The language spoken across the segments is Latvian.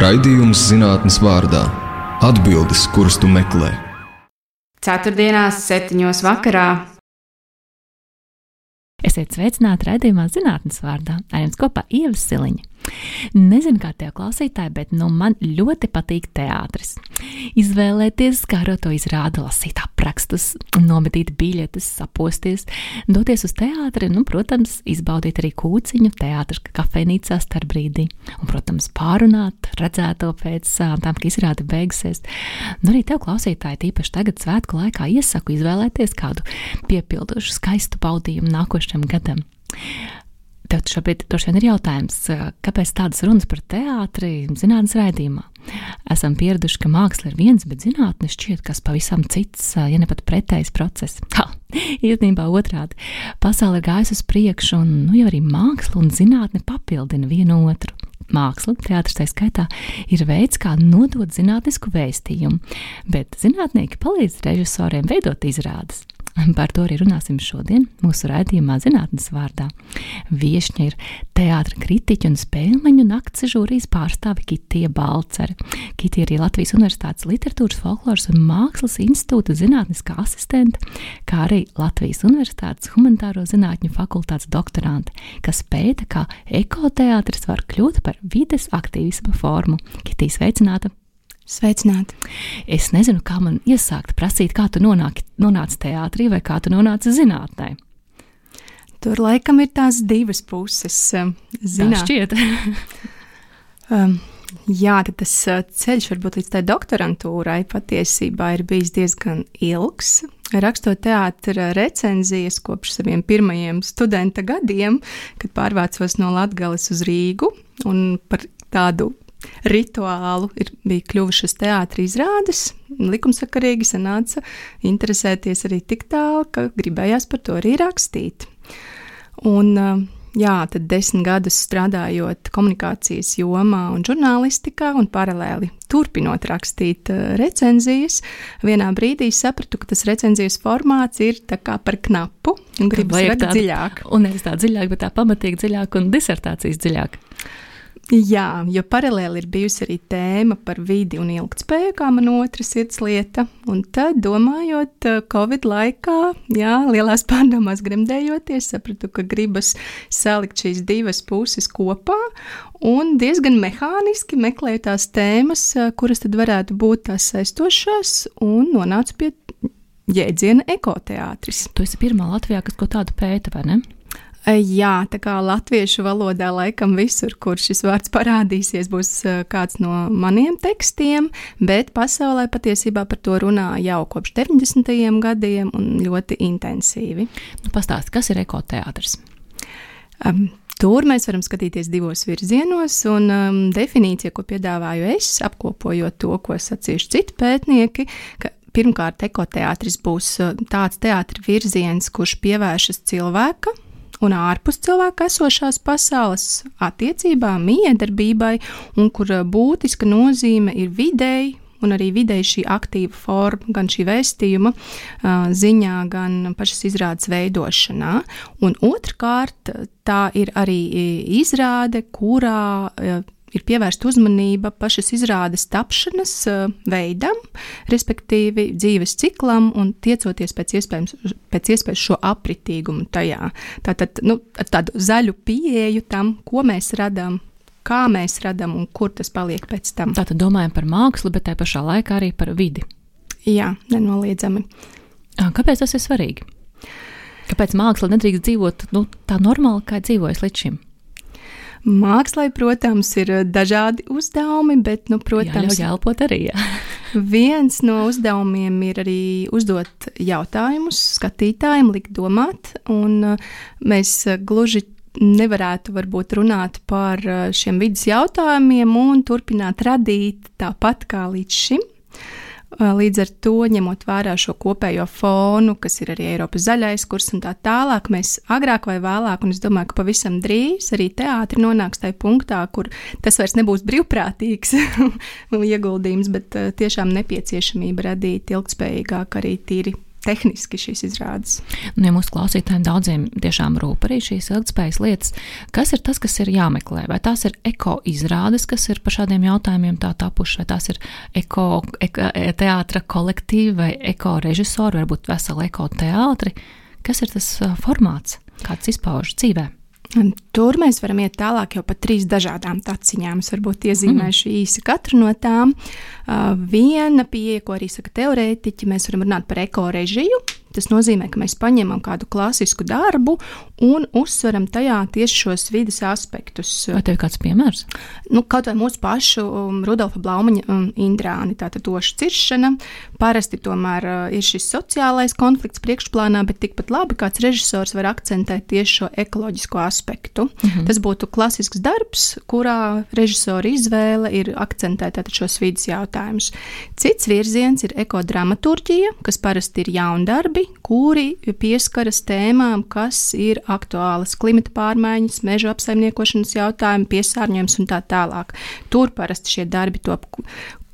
Raidījums zinātnes vārdā - atbildes, kuras tu meklē. Ceturtdienās, septiņos vakarā. Esiet sveicināti raidījumā zinātnes vārdā. Ar jums kopā Ievas Siliņa. Nezinu, kā tev klausītāji, bet nu, man ļoti patīk teātris. Izvēlēties, kā to izrāda, lasīt aprakstus, nometīt biļetes, saposties, doties uz teātri, nu, protams, izbaudīt arī kūciņu teātris kafejnīcā starp brīdī. Un, protams, pārunāt redzēto pēc tam, ka izrāde beigsies. Nu, arī tev klausītāji, tīpaši tagad svētku laikā, iesaku izvēlēties kādu piepildošu, skaistu baudījumu nākošajam gadam. Tev šobrīd droši vien ir jautājums, kāpēc tādas runas par teātri zinātnes raidījumā? Esam pieraduši, ka māksla ir viens, bet zinātne šķiet kas pavisam cits, ja ne pat pretējs process. Ha, īstenībā otrādi. Pasaule ir gājusi uz priekšu, un nu, jau arī māksla un zinātne papildina vienu otru. Māksla, teātris tā skaitā, ir veids, kā nodot zinātnisku vēstījumu, bet zinātnieki palīdz režisoriem veidot izrādes. Par to arī runāsim šodien mūsu raidījumā zinātnes vārdā. Viešņa ir teātra kritiķa un spēļmeņu nakts žūrijas pārstāve Kitija Balcere. Kitija arī Latvijas Universitātes literatūras, folkloras un mākslas institūta zinātniskā asistente, kā arī Latvijas Universitātes humanitāro zinātņu fakultātes doktorante, kas pēta, kā ekoteātris var kļūt par vides aktīvisma formu. Kitija sveicināta! Sveicināti! Es nezinu, kā man iesākt prasīt, kā tu nonāki, nonāci teātrī vai kā tu nonāci zinātnē. Tur laikam ir tās divas puses. Um, zināt. Šķiet. um, jā, tas uh, ceļš varbūt līdz tai doktorantūrai patiesībā ir bijis diezgan ilgs. Rakstot teātras recenzijas kopš saviem pirmajiem studenta gadiem, kad pārvācos no Latvijas uz Rīgu un par tādu rituālu ir, bija kļuvušas teātris izrādes. Likumsakarīgi sanāca interesēties arī tik tālu, ka gribējās par to arī rakstīt. Un, jā, tad desmit gadus strādājot komunikācijas jomā un žurnālistikā, un paralēli turpinot rakstīt recenzijas, vienā brīdī sapratu, ka tas recenzijas formāts ir par knapu un gribas redzēt dziļāk. Un nevis tā dziļāk, bet tā pamatīgi dziļāk un disertācijas dziļāk. Jā, jo paralēli ir bijusi arī tēma par vidi un ilgspēju, kā man otra sirds lieta. Un tad, domājot, eh, Covid laikā, jā, lielās pārdomās gremdējoties, sapratu, ka gribas salikt šīs divas puses kopā un diezgan mehāniski meklēju tās tēmas, eh, kuras tad varētu būt tās saistošās, un nonācu pie jēdziena ekoteātris. Tu esi pirmā Latvijā, kas ko tādu pēta, vai ne? Jā, tā kā latviešu valodā laikam visur, kur šis vārds parādīsies, būs kāds no maniem tekstiem, bet pasaulē patiesībā par to runā jau kopš 90. gadiem un ļoti intensīvi. Nu, Pastāst, kas ir ekoteātris? Um, Tur mēs varam skatīties divos virzienos, un um, definīcija, ko piedāvāju es, apkopojot to, ko sacījuši citi pētnieki, ka pirmkārt ekoteātris būs tāds teātris virziens, kurš pievēršas cilvēka un ārpus cilvēka esošās pasaules attiecībām, miedarbībai, un kur eh, būtiska nozīme ir videi. Un arī vidēji šī aktīva forma, gan šī vēstījuma uh, ziņā, gan pašas izrādes veidošanā. Un otrkārt, tā ir arī izrāde, kurā ir pievērsta uzmanība pašas izrādes tapšanas uh, veidam, respektīvi dzīves ciklam un tiecoties pēc iespējas, pēc iespējas šo apritīgumu tajā. Tātad nu, tādu zaļu pieeju tam, ko mēs radām. Kā mēs radām un kur tas paliek pēc tam. Tātad domājam par mākslu, bet tā pašā laikā arī par vidi. Jā, nenoliedzami. Kāpēc tas ir svarīgi? Kāpēc māksla nedrīkst dzīvot nu, tā normāli, kā dzīvojas līdz šim? Mākslai, protams, ir eh, dažādi uzdevumi, bet, nu, protams, jā, elpot arī. Jā. viens no uzdevumiem ir arī uzdot jautājumus skatītājiem, likt domāt, un eh, mēs eh, gluži nevarētu varbūt runāt par šiem vidas jautājumiem un turpināt radīt tāpat kā līdz šim. Līdz ar to, ņemot vērā šo kopējo fonu, kas ir arī Eiropas zaļais kurs un tā tālāk, mēs agrāk vai vēlāk, un es domāju, ka pavisam drīz arī teātri nonāks tajā punktā, kur tas vairs nebūs brīvprātīgs ieguldījums, bet tiešām nepieciešamība radīt ilgspējīgāk arī tīri tehniski šīs izrādes. Nu, ja mūsu klausītājiem daudziem tiešām rūp arī šīs ilgspējas lietas, kas ir tas, kas ir jāmeklē? Vai tās ir eko izrādes, kas ir par šādiem jautājumiem tā tapuši, vai tās ir eko, eko teātra kolektīvi vai eko režisori, varbūt veseli eko teātri? Kas ir tas formāts, kāds izpaužas dzīvēm? Un tur mēs varam iet tālāk jau pa trīs dažādām taciņām. Es varbūt iezīmēšu mm. īsi katru no tām. Uh, viena pieeja, ko arī saka teorētiķi, mēs varam runāt par ekorežiju. Tas nozīmē, ka mēs paņemam kādu klasisku darbu un uzsveram tajā tieši šos vidas aspektus. Vai tev ir kāds piemērs? Nu, kaut vai mūsu pašu um, Rudolfa Blaumaņa um, indrāni, tātad toša ciršana. Parasti tomēr uh, ir šis sociālais konflikts priekšplānā, bet tikpat labi kāds režisors var akcentēt tieši šo ekoloģisko aspektu. -hmm. Tas būtu klasisks darbs, kurā režisora izvēle ir akcentēt šos vidas jautājumus. Cits virziens ir ekodramaturģija, kas parasti ir jaundarbi darbi, kuri pieskaras tēmām, kas ir aktuālas - klimata pārmaiņas, meža apsaimniekošanas jautājumi, piesārņojums un tā tālāk. Tur parasti šie darbi top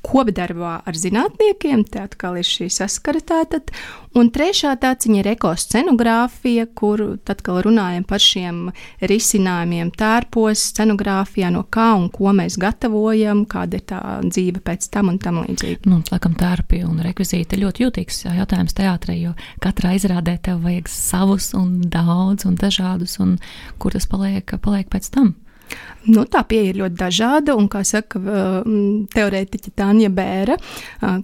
kopdarbā ar zinātniekiem, tā atkal ir šī saskara tātad. Un trešā tāciņa ir ekoscenogrāfija, kur tad, kad runājam par šiem risinājumiem tērpos, scenogrāfijā, no kā un ko mēs gatavojam, kāda ir tā dzīve pēc tam un tam līdzīgi. Nu, laikam tērpi un rekvizīti ir ļoti jūtīgs jautājums teātrī, jo katrā izrādē tev vajag savus un daudz un dažādus, un kur tas paliek, paliek pēc tam. Nu, tā pieeja ir ļoti dažāda, un, kā saka teorētiķa Tanja Bēra,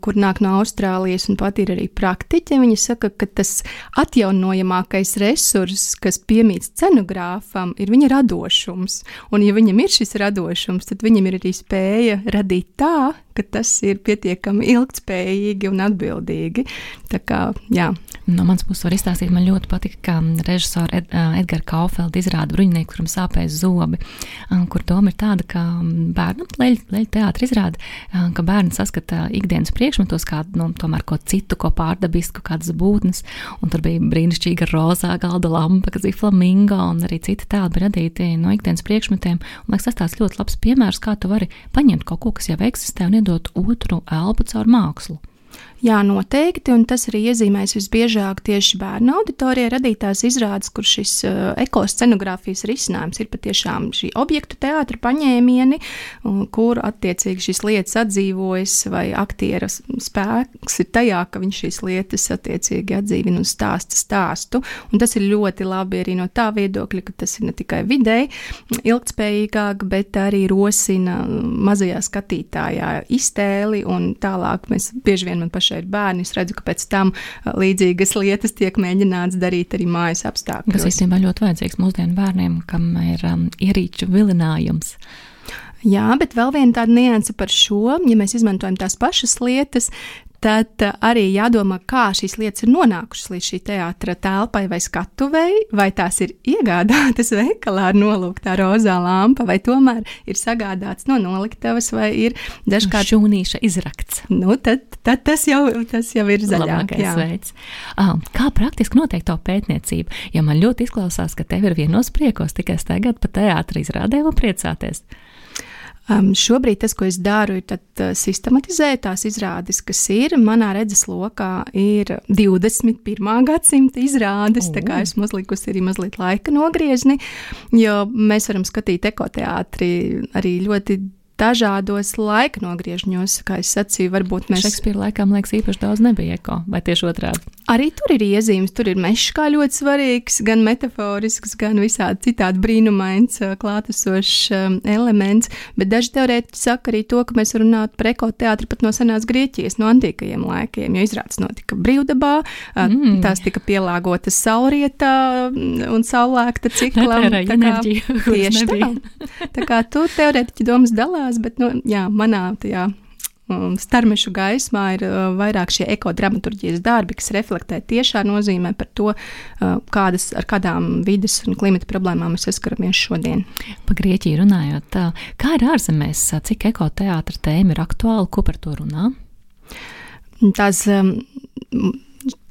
kur nāk no Austrālijas un pat ir arī praktiķe, viņa saka, ka tas atjaunojamākais resurss, kas piemīt scenogrāfam, ir viņa radošums. Un, ja viņam ir šis radošums, tad viņam ir arī spēja radīt tā, ka tas ir pietiekami ilgspējīgi un atbildīgi. Tā kā, jā. no manas puses var izstāstīt, man ļoti patika, ka režisora Ed, Edgara Kaufelda izrāda bruņinieku, kuram sāpēs zobi, kur doma ir tāda, ka bērnam, leļu teātris izrāda, ka bērni saskata ikdienas priekšmetos kādu, nu, tomēr ko citu, ko pārdabisku, kādas būtnes, un tur bija brīnišķīga rozā galda lampa, kas bija flamingo, un arī citi tēli bija radīti no ikdienas priekšmetiem, un liekas, tas tāds ļoti labs piemērs, kā tu vari paņemt kaut ko, kas jau eksistē, un iedot otru elpu caur mākslu. Jā, noteikti, un tas arī iezīmēs visbiežāk tieši bērnu auditorijā radītās izrādes, kur šis uh, ekoscenogrāfijas risinājums ir patiešām šī objektu teātra paņēmieni, uh, kur attiecīgi šīs lietas atdzīvojas, vai aktiera spēks ir tajā, ka viņš šīs lietas attiecīgi atdzīvina un stāsta stāstu. Un tas ir ļoti labi arī no tā viedokļa, ka tas ir ne tikai videi ilgtspējīgāk, bet arī rosina mazajā skatītājā iztēli, un tālāk mēs bieži vien man pašai šeit bērni. Es redzu, ka pēc tam līdzīgas lietas tiek mēģināts darīt arī mājas apstākļos. Tas īstenībā ļoti vajadzīgs mūsdienu bērniem, kam ir um, ierīču vilinājums. Jā, bet vēl viena tāda nianse par šo, ja mēs izmantojam tās pašas lietas, tad eh, arī jādomā, kā šīs lietas ir nonākušas līdz šī teātra telpai vai skatuvei, vai tās ir iegādātas veikalā ar nolūku tā rozā lampa, vai tomēr ir sagādāts no noliktavas, vai ir dažkārt šūnīša izrakts. Nu, tad, tad tas, jau, tas jau ir zaļākais veids. Ah, kā praktiski notiek tā pētniecība? Ja man ļoti izklausās, ka tev ir vienos priekos tikai staigāt pa teātri izrādē un priecāties. Um, šobrīd tas, ko es daru, ir tad, uh, sistematizēt tās izrādes, kas ir. Manā redzes lokā ir 21. gadsimta izrādes, oh. tā kā esmu uzlikusi arī mazliet laika nogriezni, jo mēs varam skatīt ekoteātri arī ļoti dažādos laika nogriežņos, kā es sacīju, varbūt mēs. Šekspīra laikā, man liekas, īpaši daudz nebija eko, vai tieši otrādi? Arī tur ir iezīmes, tur ir mežs kā ļoti svarīgs, gan metaforisks, gan visādi citādi brīnumains, klātesošs elements, bet daži teorētiķi saka arī to, ka mēs runājam par ekoteātri pat no senās Grieķijas, no antīkajiem laikiem, jo izrādes notika brīvdabā, mm. tās tika pielāgotas saulrietā un saulēkta ciklam. Tā kā, enerģiju, tieši tā. Tā kā tu teorētiķi domas dalās, bet nu, jā, manā tajā um, starmešu gaismā ir uh, vairāk šie ekodramaturgijas darbi, kas reflektē tiešā nozīmē par to, uh, kādas, ar kādām vidas un klimata problēmām mēs saskaramies šodien. Pa Grieķiju runājot, kā ir ārzemēs, cik ekoteātra tēma ir aktuāla, ko par to runā? Tās um,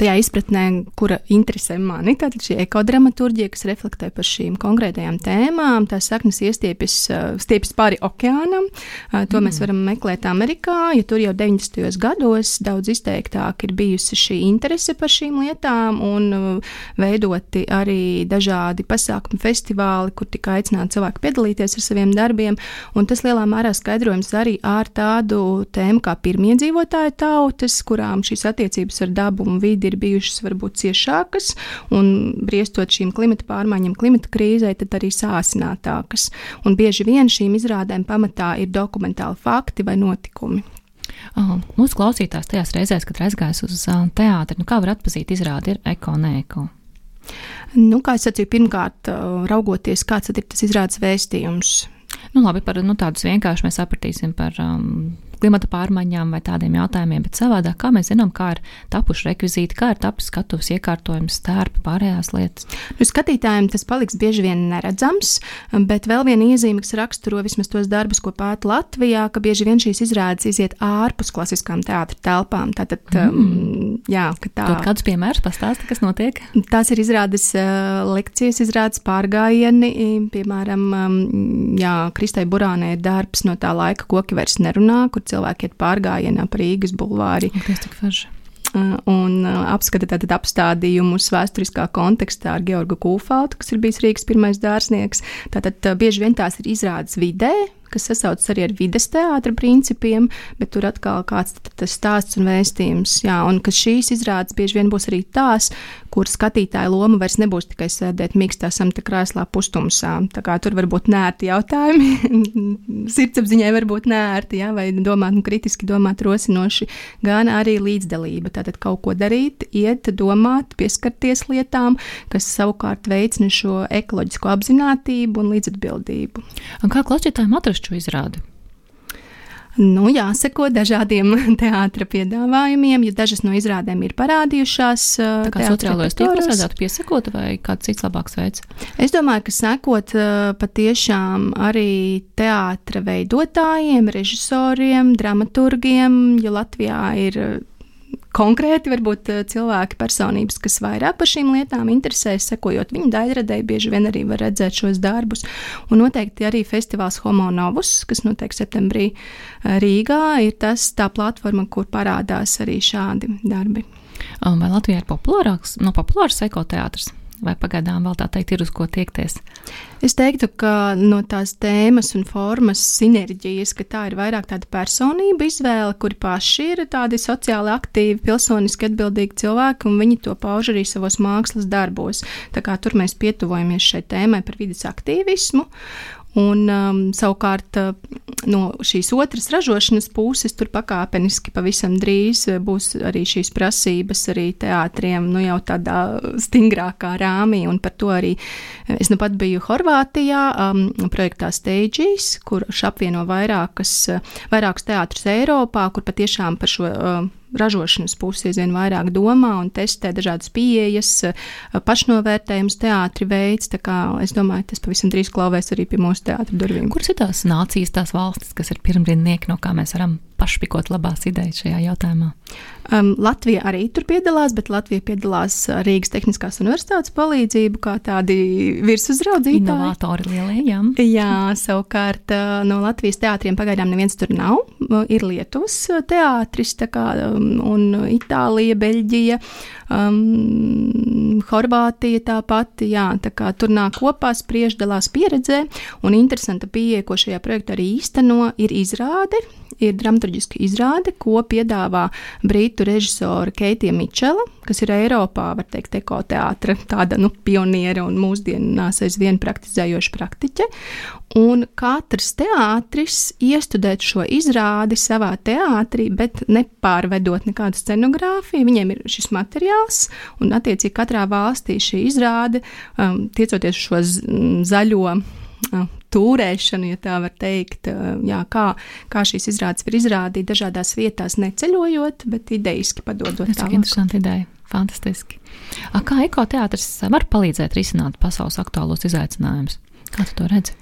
tajā izpratnē, kura interesē mani. Tātad šī ekodramaturģija, kas reflektē par šīm konkrētajām tēmām, tās saknes iestiepjas stiepjas pāri okeānam. To mm. mēs varam meklēt Amerikā, jo tur jau 90. gados daudz izteiktāk ir bijusi šī interese par šīm lietām un veidoti arī dažādi pasākumi, festivāli, kur tika aicināti cilvēki piedalīties ar saviem darbiem. Un tas lielā mērā skaidrojums arī ar tādu tēmu kā pirmie dzīvotāju tautas, kurām šīs attiecības ar dabu un vidi ir bijušas varbūt ciešākas, un briestot šīm klimata pārmaiņām, klimata krīzē, tad arī sāsinātākas. Un bieži vien šīm izrādēm pamatā ir dokumentāli fakti vai notikumi. Oh, mūsu klausītājs tajās reizēs, kad aizgājis uz uh, teātri, nu kā var atpazīt izrādi, ir eko, nē, eko. Nu, kā es sacīju, pirmkārt, raugoties, kāds ir tas izrādes vēstījums. Nu, labi, par nu, tādus vienkārši mēs sapratīsim par um, klimata pārmaiņām vai tādiem jautājumiem, bet savādāk, kā mēs zinām, kā ir tapuši rekvizīti, kā ir tapis skatuves iekārtojums, stērpi, pārējās lietas. Nu, skatītājiem tas paliks bieži vien neredzams, bet vēl viena iezīme, kas raksturo vismaz tos darbus, ko pēta Latvijā, ka bieži vien šīs izrādes iziet ārpus klasiskām teātra telpām. Tātad, mm. um, jā, ka tā. Dod kādus piemērus pastāsti, kas notiek? Tās ir izrādes uh, lekcijas, izrādes pārgājieni, piemēram, um, jā, Kristai Burānē ir darbs no tā laika, koki vairs nerunā, kur cilvēki iet pārgājienā pa Rīgas bulvāri. Tas tik forši un apskata tātad apstādījumus vēsturiskā kontekstā ar Georgu Kūfaltu, kas ir bijis Rīgas pirmais dārznieks. Tātad bieži vien tās ir izrādes vidē, kas sasaucas arī ar vides teātra principiem, bet tur atkal kāds tas stāsts un vēstījums. Jā, un ka šīs izrādes bieži vien būs arī tās, kur skatītāja loma vairs nebūs tikai sēdēt mīkstā samta krēslā pustumsā. Tā kā tur var būt nērti jautājumi, sirdsapziņai var būt nērti, jā, vai domāt, nu, kritiski domāt rosinoši, gan arī līdzdalība. Tātad kaut ko darīt, iet, domāt, pieskarties lietām, kas savukārt veicina šo ekoloģisko apziņotību un līdzatbildību. Un kā klausītājiem atrast šo izrādi? Nu, jāseko dažādiem teātra piedāvājumiem, jo dažas no izrādēm ir parādījušās. Kā sociālajos tīklos vajadzētu piesakot, vai kāds cits labāks veids? Es domāju, ka sekot patiešām arī teātra veidotājiem, režisoriem, dramaturgiem, jo Latvijā ir konkrēti varbūt eh, cilvēki, personības, kas vairāk par šīm lietām interesējas, sekojot viņu daļradē, bieži vien arī var redzēt šos darbus. Un noteikti arī festivāls Homo Novus, kas notiek septembrī eh, Rīgā, ir tas tā platforma, kur parādās arī šādi darbi. Vai Latvijā ir populārāks, no populārs ekoteātris? Vai pagaidām vēl tā teikt, ir uz ko tiekties? Es teiktu, ka no tās tēmas un formas sinerģijas, ka tā ir vairāk tāda personība izvēle, kuri paši ir tādi sociāli aktīvi, pilsoniski atbildīgi cilvēki, un viņi to pauž arī savos mākslas darbos. Tā kā tur mēs pietuvojamies šai tēmai par vidas aktīvismu. Un, um, savukārt, uh, no šīs otras ražošanas puses, tur pakāpeniski pavisam drīz uh, būs arī šīs prasības arī teātriem, nu jau tādā stingrākā rāmī. Un par to arī uh, es nu pat biju Horvātijā, um, projektā Stages, kurš apvieno vairākas, vairākus teātrus Eiropā, kur patiešām par šo. Uh, ražošanas pusi aizvien vairāk domā un testē dažādas pieejas, pašnovērtējums, teātri veids. Es domāju, tas pavisam drīz klauvēs arī pie mūsu teātra durvīm. Kuras ir tās nācijas, tās valstis, kas ir pirmrindnieki, no kā mēs varam pašpikot labās idejas šajā jautājumā? Um, Latvija arī tur piedalās, bet Latvija piedalās Rīgas Tehniskās Universitātes palīdzību, kā tādi virsuzraudzītāji. Inovatori lielie, jā. Jā, savukārt no Latvijas teātriem pagaidām neviens tur nav. Ir Lietuvas teātris, kā, un Itālija, Beļģija, um, Horvātija tāpat. Jā, tā kā tur nāk kopā, spriež dalās pieredzē, un interesanta pieeja, ko šajā projektā arī īsteno, ir izrāde ir dramaturgiska izrāde, ko piedāvā brītu režisora Keitija Mičela, kas ir Eiropā, var teikt, ekoteātra tāda nu, pioniere un mūsdienās aizvien praktizējoša praktiķe. Un katrs teātris iestudēt šo izrādi savā teātrī, bet nepārvedot nekādu scenogrāfiju. Viņiem ir šis materiāls, un attiecīgi katrā valstī šī izrāde, um, tiecoties uz šo zaļo tūrēšanu, ja tā var teikt, jā, kā, kā šīs izrādes var izrādīt dažādās vietās, neceļojot, bet idejiski padodot. Tas ir interesanti ideja. Fantastiski. A, kā ekoteātris var palīdzēt risināt pasaules aktuālos izaicinājumus? Kā tu to redzi?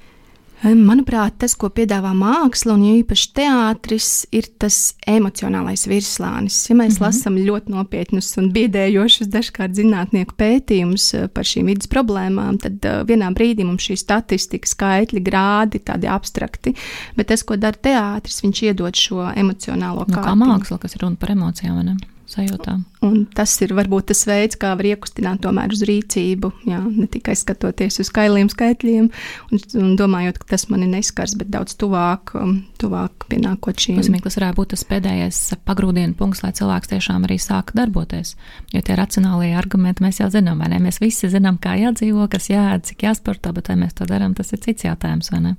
Manuprāt, tas, ko piedāvā māksla un īpaši teātris, ir tas emocionālais virslānis. Ja mēs mm -hmm. lasām ļoti nopietnus un biedējošus dažkārt zinātnieku pētījumus eh, par šīm vidas problēmām, tad uh, vienā brīdī mums šī statistika, skaitļi, grādi, tādi abstrakti. Bet tas, ko dara teātris, viņš iedod šo emocionālo nu, kā māksla, kas ir runa par emocijām. Ne? Sajūtām. Un tas ir varbūt tas veids, kā var iekustināt tomēr uz rīcību, jā, ne tikai skatoties uz skailiem skaitļiem un, un domājot, ka tas mani neskars, bet daudz tuvāk, um, tuvāk pienākot šīm. Tas varētu būt tas pēdējais pagrūdienu punkts, lai cilvēks tiešām arī sāk darboties. Jo tie racionālie argumenti mēs jau zinām, vai ne? Mēs visi zinām, kā jādzīvo, kas jādara, cik jāsporto, bet vai mēs to darām, tas ir cits jautājums, vai ne?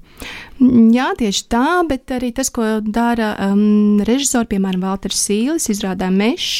Jā, tieši tā, bet arī tas, ko dara um, režisori, piemēram, Valters Sīlis, izrādā Mešs,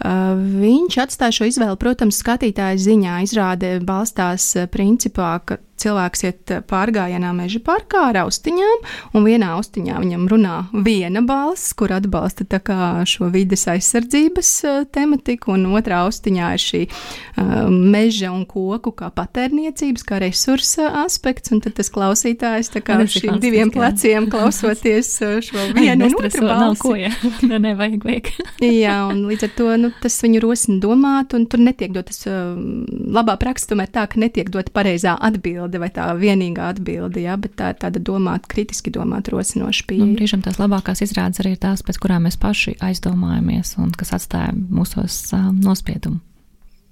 viņš atstāja šo izvēli, protams, skatītāja ziņā. Izrāde balstās principā, ka cilvēks iet pārgājienā meža parkā ar austiņām, un vienā austiņā viņam runā viena balss, kur atbalsta šo vides aizsardzības tematiku, un otrā austiņā ir šī meža un koku kā patērniecības, kā resursa aspekts, un tad tas klausītājs tā kā šiem diviem pleciem klausoties šo vienu un otru balsi. Ko, ja? ne, nevajag, vajag. jā, un līdz ar to nu, tas viņu rosina domāt, un tur netiek dotas uh, labā praksa, tomēr tā, ka netiek dota pareizā atbilde vai tā vienīgā atbilde, ja, bet tā ir tāda domāt, kritiski domāt, rosinoša pieeja. Nu, brīžam tās labākās izrādes arī ir tās, pēc kurām mēs paši aizdomājamies un kas atstāja mūsos uh, nospiedumu.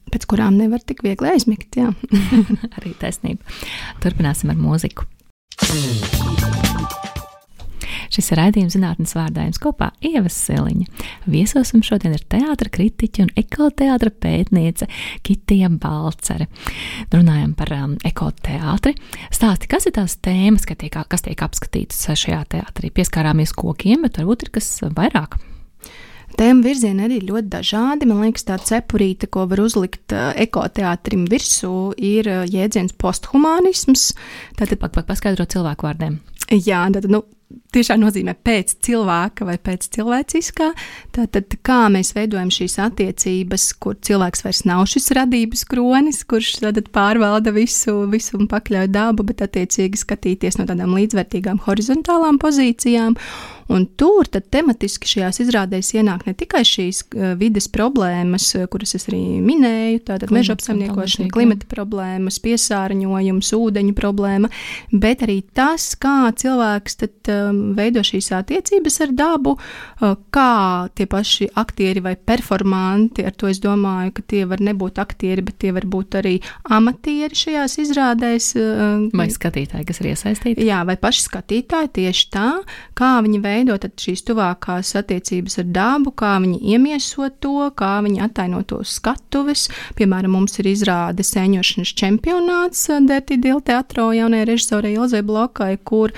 Pēc kurām nevar tik viegli aizmigt, jā. arī taisnība. Turpināsim ar mūziku. Šis raidījums zinātnes vārdā jums kopā Ievas Seliņa. Viesosim šodien ir teātra kritiķa un ekoteātra pētniece Kitija Balcere. Runājam par um, ekoteātri. Stāsti, kas ir tās tēmas, ka tiek, kas tiek apskatītas šajā teātrī? Pieskārāmies kokiem, bet varbūt ir kas vairāk. Tēma virzieni arī ļoti dažādi. Man liekas, tā cepurīte, ko var uzlikt uh, ekoteātrim virsū, ir uh, jēdziens posthumanisms. Tātad, pat, paskaidrot cilvēku vārdiem. Jā, tad, nu, tiešām nozīmē pēc cilvēka vai pēc cilvēciskā. Tātad, kā mēs veidojam šīs attiecības, kur cilvēks vairs nav šis radības kronis, kurš pārvalda visu, visu un pakļauj dabu, bet attiecīgi skatīties no tādām līdzvērtīgām horizontālām pozīcijām. Un tur tematiski šajās izrādēs ienāk ne tikai šīs uh, vides problēmas, kuras es arī minēju, tātad meža apsaimniekošana, klimata problēmas, piesārņojums, ūdeņu problēma, bet arī tas, kā cilvēks tad um, veido šīs attiecības ar dabu, uh, kā tie paši aktieri vai performanti, ar to es domāju, ka tie var nebūt aktieri, bet tie var būt arī amatieri šajās izrādēs. Vai skatītāji, kas ir iesaistīti? Jā, vai paši skatītāji tieši tā, kā viņi veido šīs tuvākās attiecības ar dabu, kā viņi iemieso to, kā viņi attaino to skatuves. Piemēram, mums ir izrāde sēņošanas čempionāts Dirty Deal teatro jaunajai režisorei Ilzai Blokai, kur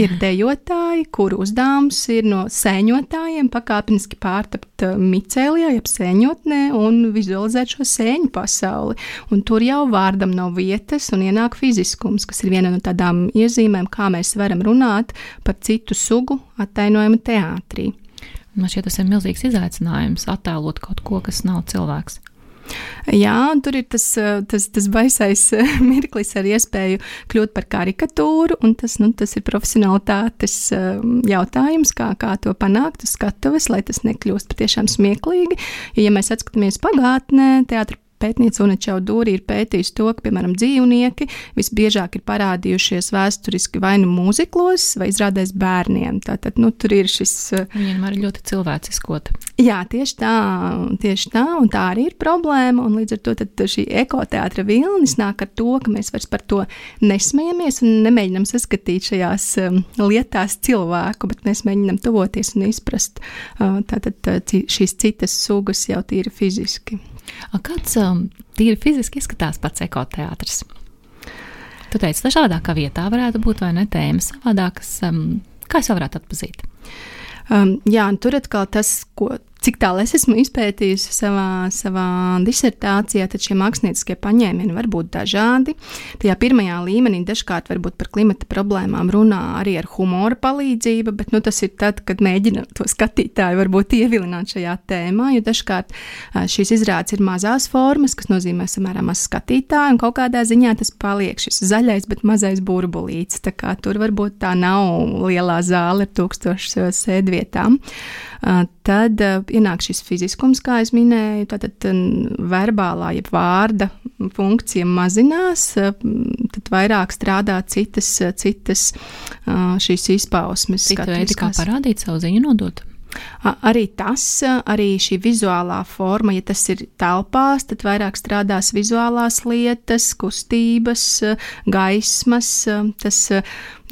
ir dejotāji, kur uzdevums ir no sēņotājiem pakāpeniski pārtapt eh, micēlijā, jeb sēņotnē un vizualizēt šo sēņu pasauli. Un tur jau vārdam nav vietas un ienāk fiziskums, kas ir viena no tādām iezīmēm, kā mēs varam runāt par citu sugu attainojumu teātrī. Man šķiet, tas ir milzīgs izaicinājums attēlot kaut ko, kas nav cilvēks. Jā, tur ir tas, tas, tas baisais mirklis ar iespēju kļūt par karikatūru, un tas, nu, tas ir profesionālitātes um, jautājums, kā, kā to panākt uz skatuves, lai tas nekļūst patiešām smieklīgi. Jo, ja mēs atskatāmies pagātnē, teātris Pētniece Unačau Dūri ir pētījusi to, ka, piemēram, dzīvnieki visbiežāk ir parādījušies vēsturiski vai nu mūziklos, vai izrādēs bērniem. Tātad, nu, tur ir šis. Uh, Viņiem arī ļoti cilvēciskot. Jā, tieši tā, tieši tā, un tā arī ir problēma, un līdz ar to šī ekoteātra vilnis nāk ar to, ka mēs vairs par to nesmējamies un nemēģinam saskatīt šajās um, lietās cilvēku, bet mēs mēģinam tuvoties un izprast uh, tātad šīs citas sugas jau tīri fiziski. Kāds um, tīri fiziski izskatās pats ekoteātris? Tu teici, dažādākā vietā varētu būt vai ne tēmas savādākas. Um, kā es varētu atpazīt? Um, jā, tur atkal tas, ko cik tālu es esmu izpētījusi savā, savā disertācijā, tad šie mākslinieckie paņēmieni var būt dažādi. Tajā pirmajā līmenī dažkārt varbūt par klimata problēmām runā arī ar humora palīdzību, bet nu, tas ir tad, kad mēģina to skatītāju varbūt ievilināt šajā tēmā, jo dažkārt šīs izrādes ir mazās formas, kas nozīmē samērā maz skatītāju, un kaut kādā ziņā tas paliek šis zaļais, bet mazais burbulīts. Tā kā tur varbūt tā nav lielā zāle ar tūkstošu sēdvietām. Tad ienāk šis fiziskums, kā jau minēju, tātad verbālā, jeb vārda funkcija mazinās, tad vairāk strādā citas, citas šīs izpausmes. Cita veidi, kā parādīt savu ziņu, nodot. Arī tas, arī šī vizuālā forma, ja tas ir telpās, tad vairāk strādās vizuālās lietas, kustības, gaismas. Tas,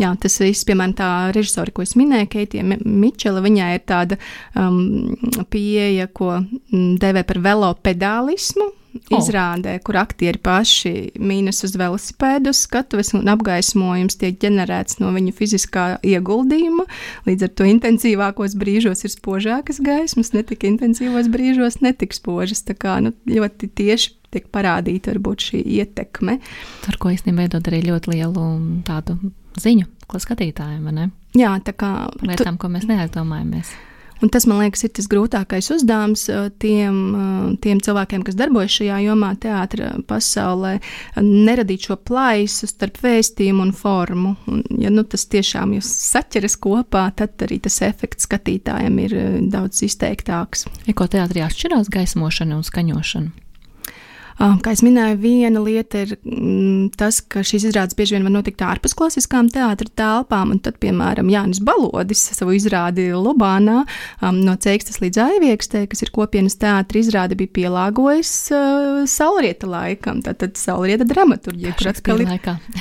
jā, tas viss, piemēram, tā režisori, ko es minēju, Keitija Mičela, viņai ir tāda um, pieeja, ko dēvē par velopedālismu oh. izrādē, kur aktieri paši mīnas uz velosipēdu skatuves un apgaismojums tiek ģenerēts no viņu fiziskā ieguldījuma. Līdz ar to intensīvākos brīžos ir spožākas gaismas, netik intensīvos brīžos netik spožas. Tā kā nu, ļoti tieši tiek parādīta varbūt šī ietekme. Ar ko īstenībā dod arī ļoti lielu tādu ziņu skatītājiem, vai ne? Jā, tā kā. Lietām, tu... ko mēs neaizdomājamies. Un tas, man liekas, ir tas grūtākais uzdevums tiem, tiem cilvēkiem, kas darbojas šajā jomā, teātris pasaulē, neradīt šo plaisu starp vēstījumu un formu. Un, ja nu, tas tiešām jūs saķeras kopā, tad arī tas efekts skatītājiem ir daudz izteiktāks. Eko teātrī atšķirās gaismošana un skaņošana. Ah, kā jau minēju, viena lieta ir mm, tas, ka šīs izrādes bieži vien var notikt ārpus klasiskām teātras telpām. Tad, piemēram, Jānis Balodis savu izrādi Lubānā no Cēkstas līdz Aiviekstē, kas ir kopienas teātris izrāde, bija pielāgojis uh, saulrieta laikam. Tātad saulrieta dramaturģija, kur atkal ir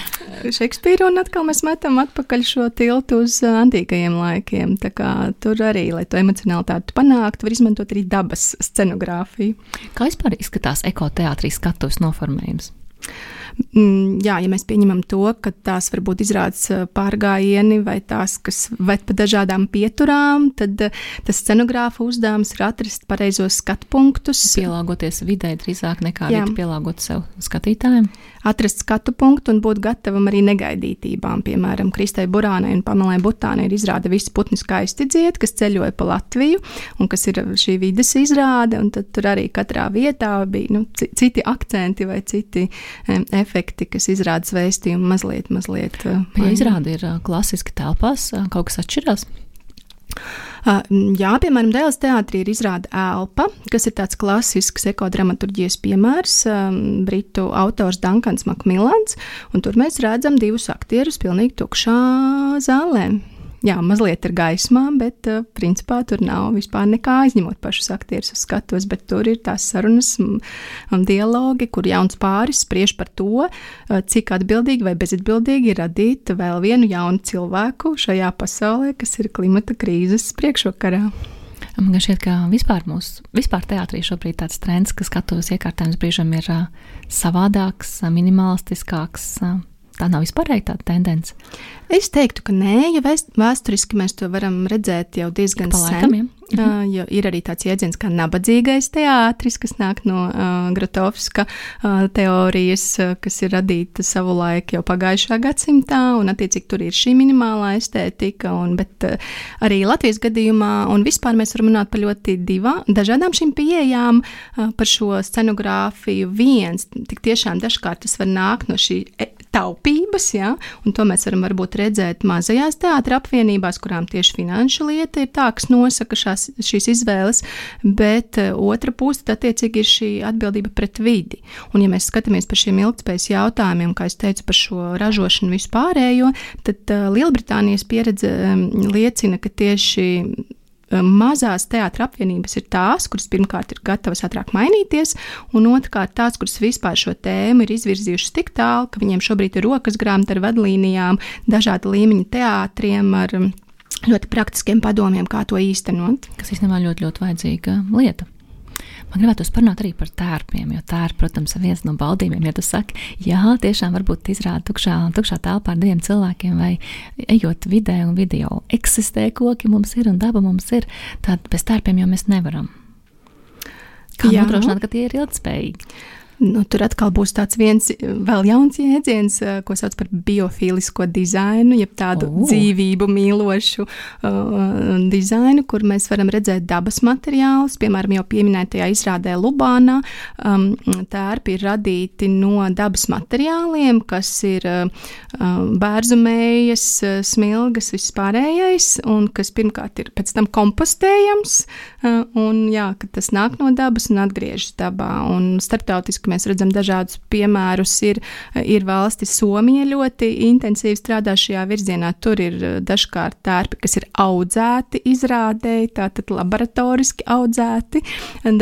Šekspīra, un atkal mēs metam atpakaļ šo tiltu uz uh, antīkajiem laikiem. Tā kā tur arī, lai to emocionalitāti panāktu, var izmantot arī dabas scenogrāfiju. Kā vispār izskatās ekoteātris? Teātrī skatuves noformējums? Mm, jā, ja mēs pieņemam to, ka tās var būt izrādes pārgājieni vai tās, kas ved pa dažādām pieturām, tad tas scenogrāfa uzdevums ir atrast pareizos skatu punktus. Pielāgoties vidē drīzāk nekā pielāgot sev skatītājiem atrast skatu punktu un būt gatavam arī negaidītībām. Piemēram, Kristai Burānai un Pamelai Butānai ir izrāde visi putni skaisti dzied, kas ceļoja pa Latviju un kas ir šī vides izrāde. Tad tur arī katrā vietā bija nu, citi akcenti vai citi um, efekti, kas izrāda vēstījumu mazliet, mazliet. Uh, ja izrāde ir uh, klasiski telpās, uh, kaut kas atšķirās. Uh, jā, piemēram, Dēls teātrī ir izrāda Elpa, kas ir tāds klasisks ekodramaturģijas piemērs, um, britu autors Dankans Makmilans, un tur mēs redzam divus aktierus pilnīgi tukšā zālē jā, mazliet ir gaismā, bet uh, principā tur nav vispār nekā aizņemot pašus aktierus uz skatuves, tur ir tās sarunas un, dialogi, kur jauns pāris spriež par to, uh, cik atbildīgi vai bezatbildīgi ir radīt vēl vienu jaunu cilvēku šajā pasaulē, kas ir klimata krīzes priekšvakarā. Man šķiet, ka vispār mūsu vispār teātrī šobrīd tāds trends, ka skatuves iekārtējums brīžam ir uh, savādāks, minimalistiskāks. Tā nav vispārēji tāda tendence. Es teiktu, ka nē, ja vēsturiski mēs to varam redzēt jau diezgan sen. Ja. Uh, jo ir arī tāds jēdziens kā nabadzīgais teātris, kas nāk no uh, Grotovska uh, teorijas, uh, kas ir radīta savu laiku jau pagājušā gadsimtā, un attiecīgi tur ir šī minimālā estētika, un, bet uh, arī Latvijas gadījumā, un vispār mēs varam runāt par ļoti divām, dažādām šīm pieejām uh, par šo scenogrāfiju. Viens, tik tiešām dažkārt tas var nākt no šī e, taupības, ja, un to mēs varam varbūt redzēt mazajās teātra apvienībās, kurām tieši finanšu lieta ir tā, kas nosaka šās, šīs izvēles, bet uh, otra puse attiecīgi ir šī atbildība pret vidi. Un, ja mēs skatāmies par šiem ilgspējas jautājumiem, kā es teicu par šo ražošanu vispārējo, tad uh, Lielbritānijas pieredze um, liecina, ka tieši mazās teātras apvienības ir tās, kuras pirmkārt ir gatavas ātrāk mainīties, un otrkārt tās, kuras vispār šo tēmu ir izvirzījušas tik tālu, ka viņiem šobrīd ir rokas grāmata ar vadlīnijām, dažādu līmeņu teātriem, ar ļoti praktiskiem padomiem, kā to īstenot. Kas īstenībā ļoti, ļoti vajadzīga lieta. Man gribētu parunāt arī par tērpiem, jo tērpi, protams, ir viens no baudījumiem. Ja tu saki, jā, tiešām varbūt izrāda tukšā, tukšā telpā ar diviem cilvēkiem, vai ejot vidē un video eksistē, koki mums ir un daba mums ir, tad bez tērpiem jau mēs nevaram. Kā nodrošināt, ka tie ir ilgspējīgi? Nu, tur atkal būs tāds viens vēl jauns jēdziens, eh, ko sauc par biofilisko dizainu, jeb tādu uh. dzīvību mīlošu uh, dizainu, kur mēs varam redzēt dabas materiālus. Piemēram, jau pieminētajā izrādē Lubānā um, tērpi ir radīti no dabas materiāliem, kas ir uh, bērzumējas, smilgas, vispārējais, un kas pirmkārt ir pēc tam kompostējams, uh, un jā, tas nāk no dabas un atgriežas dabā. Un starptautiski mēs redzam dažādus piemērus. Ir, ir valstis, Somija ļoti intensīvi strādā šajā virzienā. Tur ir eh, dažkārt tērpi, kas ir audzēti izrādēji, tātad laboratoriski audzēti,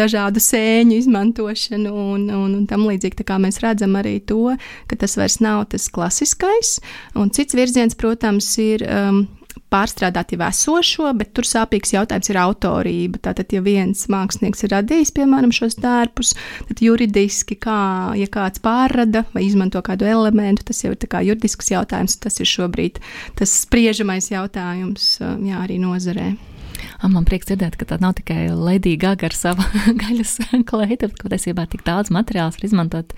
dažādu sēņu izmantošanu un, un, un tam līdzīgi. Tā kā mēs redzam arī to, ka tas vairs nav tas klasiskais. Un cits virziens, protams, ir. Um, pārstrādāt jau esošo, bet tur sāpīgs jautājums ir autorība. Tātad, ja viens mākslinieks ir radījis, piemēram, šos tērpus, tad juridiski, kā, ja kāds pārrada vai izmanto kādu elementu, tas jau ir juridisks jautājums. Tas ir šobrīd tas spriežamais jautājums jā, arī nozarē. Man prieks dzirdēt, ka tā nav tikai Lady Gaga ar savu gaļas kleitu, bet patiesībā tik daudz materiāls var izmantot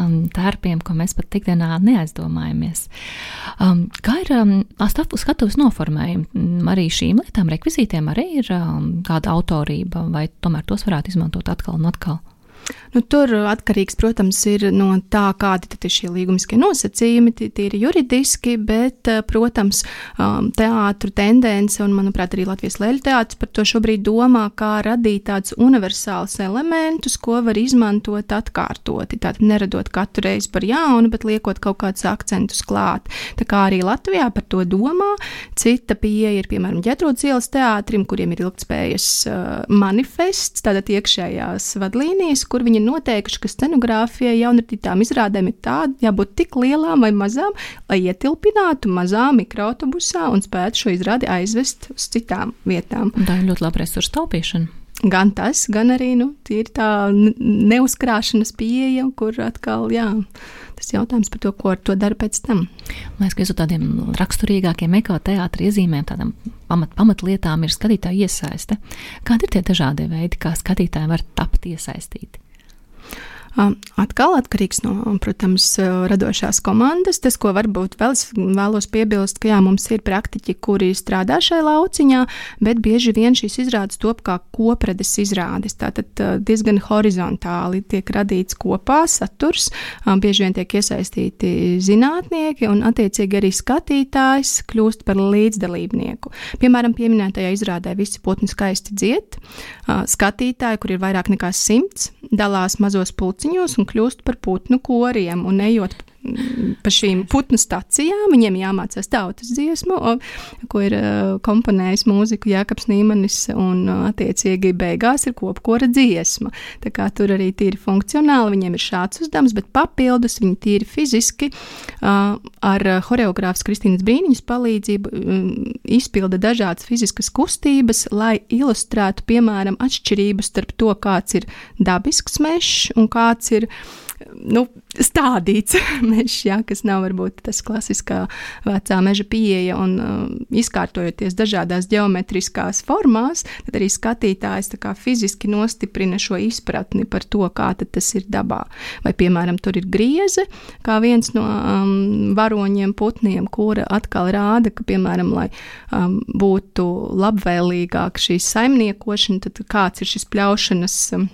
um, tērpiem, ko mēs pat tikdienā neaizdomājamies. Um, kā ir um, skatuves noformējumi? Mm, arī šīm lietām, rekvizītiem arī ir um, kāda autorība, vai tomēr tos varētu izmantot atkal un atkal? Nu, tur atkarīgs, protams, ir no tā, kādi ir šie līgumiskie nosacījumi, tie ir juridiski, bet, eh, protams, um, teātru tendence, un, manuprāt, arī Latvijas Leļu teātris par to šobrīd domā, kā radīt tādus universālus elementus, ko var izmantot atkārtoti. Tātad neradot katru reizi par jaunu, bet liekot kaut kādus akcentus klāt. Tā kā arī Latvijā par to domā. Cita pieeja ir, piemēram, Ģetrūdas ielas teātrim, kuriem ir ilgtspējas uh, manifests, tātad iekšējās vadlīnijas, kur viņi noteikuši, ka scenogrāfijai jaunratītām izrādēm ir tāda, jābūt tik lielām vai mazām, lai ietilpinātu mazā mikroautobusā un spētu šo izrādi aizvest uz citām vietām. Tā ir ļoti laba resursu taupīšana. Gan tas, gan arī nu, tā neuzkrāšanas pieeja, kur atkal jā, tas jautājums par to, ko ar to dara pēc tam. Man liekas, ka viens no tādiem raksturīgākiem ekoteātris iezīmēm, tādām pamat, pamatlietām ir skatītāja iesaiste. Kādi ir tie dažādie veidi, kā skatītāji var tapt iesaistīti? Atkal atkarīgs no, protams, radošās komandas. Tas, ko varbūt vēl vēlos piebilst, ka jā, mums ir praktiķi, kuri strādā šajā lauciņā, bet bieži vien šīs izrādes top kā kopredes izrādes. Tātad diezgan horizontāli tiek radīts kopā saturs, bieži vien tiek iesaistīti zinātnieki un attiecīgi arī skatītājs kļūst par līdzdalībnieku. Piemēram, pieminētajā izrādē visi putni skaisti dzied, skatītāji, kur ir vairāk nekā simts, dalās mazos pulciņos un kļūst par putnu koriem un ejot pa šīm putnu stacijām. Viņiem jāmācās tautas dziesmu, ko ir komponējis mūziku Jākaps Nīmanis, un attiecīgi beigās ir kopkora dziesma. Tā kā tur arī tīri funkcionāli viņiem ir šāds uzdevums, bet papildus viņi tīri fiziski ar horeogrāfas Kristīnas Brīniņas palīdzību izpilda dažādas fiziskas kustības, lai ilustrētu, piemēram, atšķirības starp to, kāds ir dabisks mežs un kāds ir nu, stādīts mežs, ja, kas nav varbūt tas klasiskā vecā meža pieeja un uh, izkārtojoties dažādās geometriskās formās, tad arī skatītājs fiziski nostiprina šo izpratni par to, kā tas ir dabā. Vai, piemēram, tur ir grieze, kā viens no um, varoņiem putniem, kura atkal rāda, ka, piemēram, lai um, būtu labvēlīgāk šī saimniekošana, tad kāds ir šis pļaušanas. Um,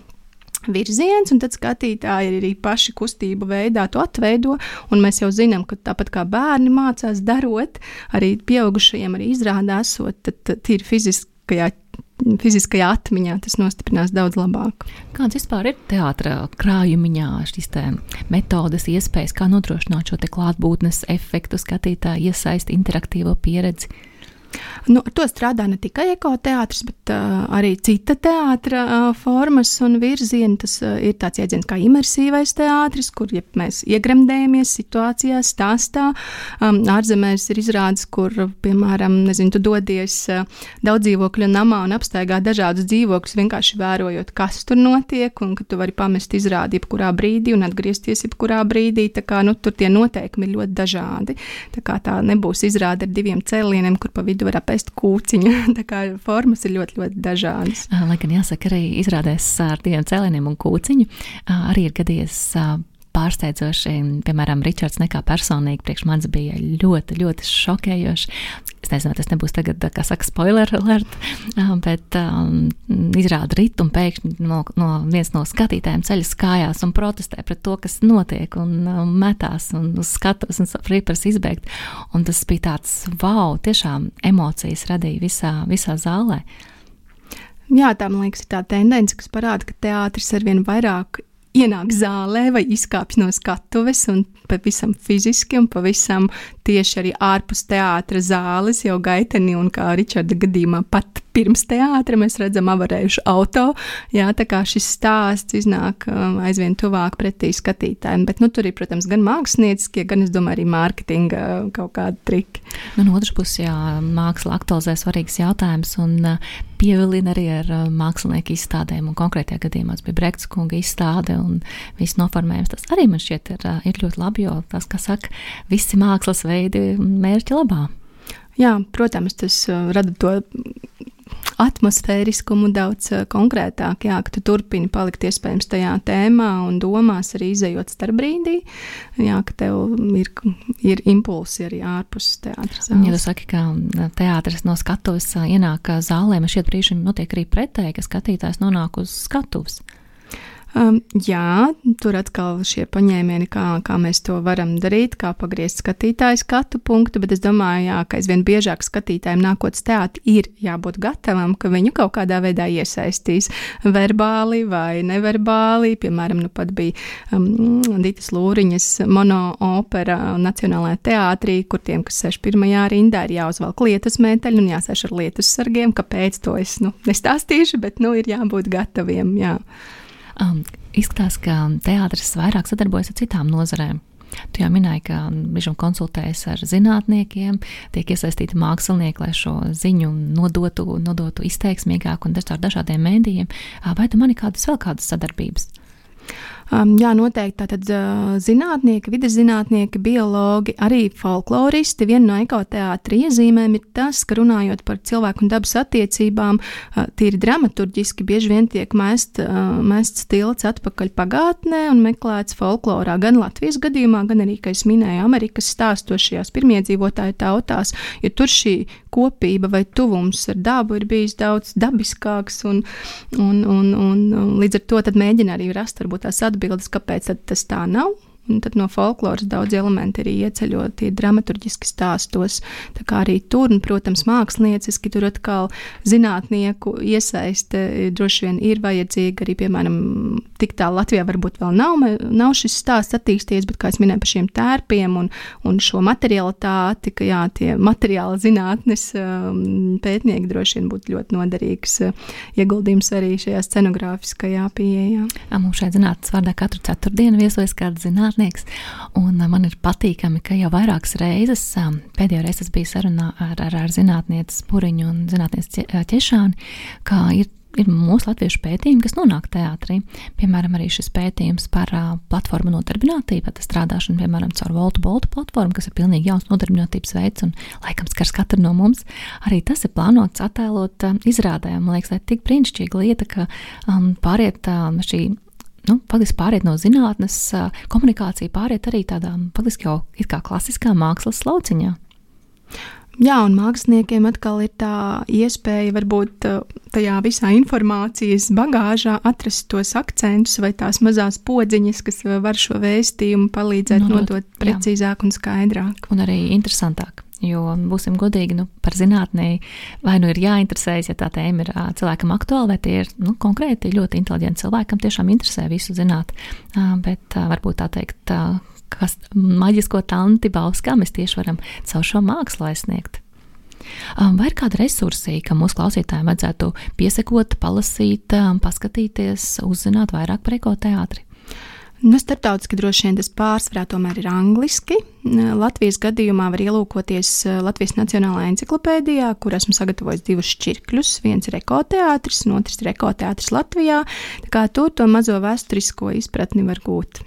virziens, un tad skatītāji arī paši kustību veidā to atveido. Mēs jau zinām, ka tāpat kā bērni mācās darot, arī pieaugušajiem arī izrādā esot, tad, tad ir fiziskajā. Fiziskajā atmiņā tas nostiprinās daudz labāk. Kāds vispār ir teātris krājumiņā, šīs metodes, iespējas, kā nodrošināt šo klātbūtnes efektu, skatītāju iesaisti interaktīvo pieredzi? Nu, ar to strādā ne tikai ekoteātris, bet uh, arī cita teātra uh, formas un virzieni. Tas uh, ir tāds jēdziens kā imersīvais teātris, kur ja mēs iegremdējamies situācijā, stāstā. Um, ārzemēs ir izrādes, kur, piemēram, nezinu, tu dodies uh, daudz dzīvokļu namā un apstaigā dažādus dzīvokļus, vienkārši vērojot, kas tur notiek, un ka tu vari pamest izrādi jebkurā brīdī un atgriezties jebkurā brīdī. Tā kā, nu, tur tie noteikumi ir ļoti dažādi. Tā kā tā nebūs izrāde ar diviem cēlieniem, kur pa vidu tu vari apēst kūciņu. Tā kā formas ir ļoti, ļoti dažādas. Lai gan jāsaka, arī izrādēs ar diviem cēlieniem un kūciņu arī ir gadījies pārsteidzoši. Piemēram, Ričards nekā personīgi priekš manis bija ļoti, ļoti šokējoši. Es nezinu, tas nebūs tagad, kā saka, spoiler alert, bet um, izrāda ritu un pēkšņi no, no viens no skatītājiem ceļas kājās un protestē pret to, kas notiek un um, metās un skatos un frīpars izbēgt. Un tas bija tāds, wow, tiešām emocijas radīja visā, visā zālē. Jā, tā man liekas, ir tā tendence, kas parāda, ka teātris ar vien vairāk ienāk zālē vai izkāpj no skatuves un pavisam fiziski un pavisam tieši arī ārpus teātra zāles jau gaiteni un kā Ričarda gadījumā pat pirms teātra mēs redzam avarējušu auto. Jā, tā kā šis stāsts iznāk um, aizvien tuvāk pretī skatītājiem. Bet nu, tur ir, protams, gan mākslinieckie, gan, es domāju, arī mārketinga uh, kaut kādi triki. Nu, no otras puses, jā, māksla aktualizē svarīgs jautājums un uh, pievilina arī ar uh, mākslinieku izstādēm. Un konkrētajā gadījumā tas bija Brekts kunga izstāde un viss noformējums. Tas arī man šķiet ir, ir ļoti labi, jo tas, kā saka, visi mākslas veidi mērķi labā. Jā, protams, tas rada to atmosfēriskumu daudz uh, konkrētāk, jā, ka tu turpini palikt iespējams tajā tēmā un domās arī izējot starp brīdī, jā, ka tev ir, ir impulsi arī ārpus teātras. Ja tu saki, ka teātris no skatuves ienāk zālē, man šķiet brīžiem notiek arī pretēji, ka skatītājs nonāk uz skatuves. Um, jā, tur atkal šie paņēmieni, kā, kā mēs to varam darīt, kā pagriezt skatītāju skatu punktu, bet es domāju, jā, ka aizvien biežāk skatītājiem nākot uz teātri ir jābūt gatavam, ka viņu kaut kādā veidā iesaistīs verbāli vai neverbāli. Piemēram, nu pat bija um, Dītas Lūriņas monoopera Nacionālajā teātrī, kur tiem, kas sēž pirmajā rindā, ir jāuzvelk lietus mēteļi un jāsēž ar lietus sargiem. Kāpēc to es nu, nestāstīšu, bet nu, ir jābūt gataviem. Jā. Um, izskatās, ka teātris vairāk sadarbojas ar citām nozarēm. Tu jau minēji, ka brīžam konsultējas ar zinātniekiem, tiek iesaistīti mākslinieki, lai šo ziņu nodotu, nodotu izteiksmīgāk un dažādiem mēdījiem. Vai tu mani kādas vēl kādas sadarbības? Um, jā, noteikti tātad uh, zinātnieki, vidas zinātnieki, biologi, arī folkloristi. Viena no ekoteātra iezīmēm ir tas, ka runājot par cilvēku un dabas attiecībām, uh, tīri dramaturgiski bieži vien tiek mest, uh, mests tilts atpakaļ pagātnē un meklēts folklorā gan Latvijas gadījumā, gan arī, kā es minēju, Amerikas stāstošajās pirmiedzīvotāju tautās, jo tur šī kopība vai tuvums ar dabu ir bijis daudz dabiskāks un, un, un, un, un līdz ar to mēģina arī rast varbūt tās atbildības atbildes, kāpēc tas tā nav. Un tad no folkloras daudz elementi arī ieceļot dramaturgiski stāstos. Tā kā arī tur, un, protams, mākslinieciski tur atkal zinātnieku iesaiste droši vien ir vajadzīga. Arī, piemēram, tik tālu Latvijā varbūt vēl nav, nav šis stāsts attīstījies, bet, kā es minēju par šiem tērpiem un, un šo materialitāti, ka jā, tie materiāla zinātnes um, pētnieki droši vien būtu ļoti noderīgs uh, ieguldījums arī šajā scenogrāfiskajā pieejā. Mums šeit zinātnes vārdā katru ceturtdienu viesojas kāda zinātne zinātnieks. Un man ir patīkami, ka jau vairākas reizes, pēdējo reizi tas bija sarunā ar, ar, ar zinātnieci Puriņu un zinātnieci Ķešāni, kā ir ir mūsu latviešu pētījumi, kas nonāk teātrī. Piemēram, arī šis pētījums par uh, platformu nodarbinātību, tad strādāšanu, piemēram, caur Voltu Boltu platformu, kas ir pilnīgi jauns nodarbinātības veids un laikam skars katru no mums. Arī tas ir plānots attēlot uh, izrādē. Man liekas, tā ir tik brīnišķīga lieta, ka um, pāriet uh, šī nu, faktiski pāriet no zinātnes, komunikācija pāriet arī tādā faktiski jau it kā klasiskā mākslas lauciņā. Jā, un māksliniekiem atkal ir tā iespēja, varbūt tajā visā informācijas bagāžā atrast tos akcentus vai tās mazās podziņas, kas var šo vēstījumu palīdzēt nodot, nodot precīzāk jā. un skaidrāk. Un arī interesantāk. Jo, būsim godīgi, nu, par zinātnē vai nu ir jāinteresējas, ja tā tēma ir cilvēkam aktuāla, vai tie ir nu, konkrēti ļoti inteliģenti cilvēkam, tiešām interesē visu zināt. Bet varbūt tā teikt, kas maģisko tanti bauskā mēs tieši varam caur šo mākslu aizsniegt. Vai ir kāda resursi, ka mūsu klausītājiem vajadzētu piesakot, palasīt, paskatīties, uzzināt vairāk par ekoteātri? Nu, starptautiski droši vien tas pārsvarā tomēr ir angliski. Latvijas gadījumā var ielūkoties eh, Latvijas Nacionālajā encyklopēdijā, kur esmu sagatavojis divus šķirkļus. Viens ir ekoteātris, un otrs ir ekoteātris Latvijā. Tā kā tur to mazo vēsturisko izpratni var gūt.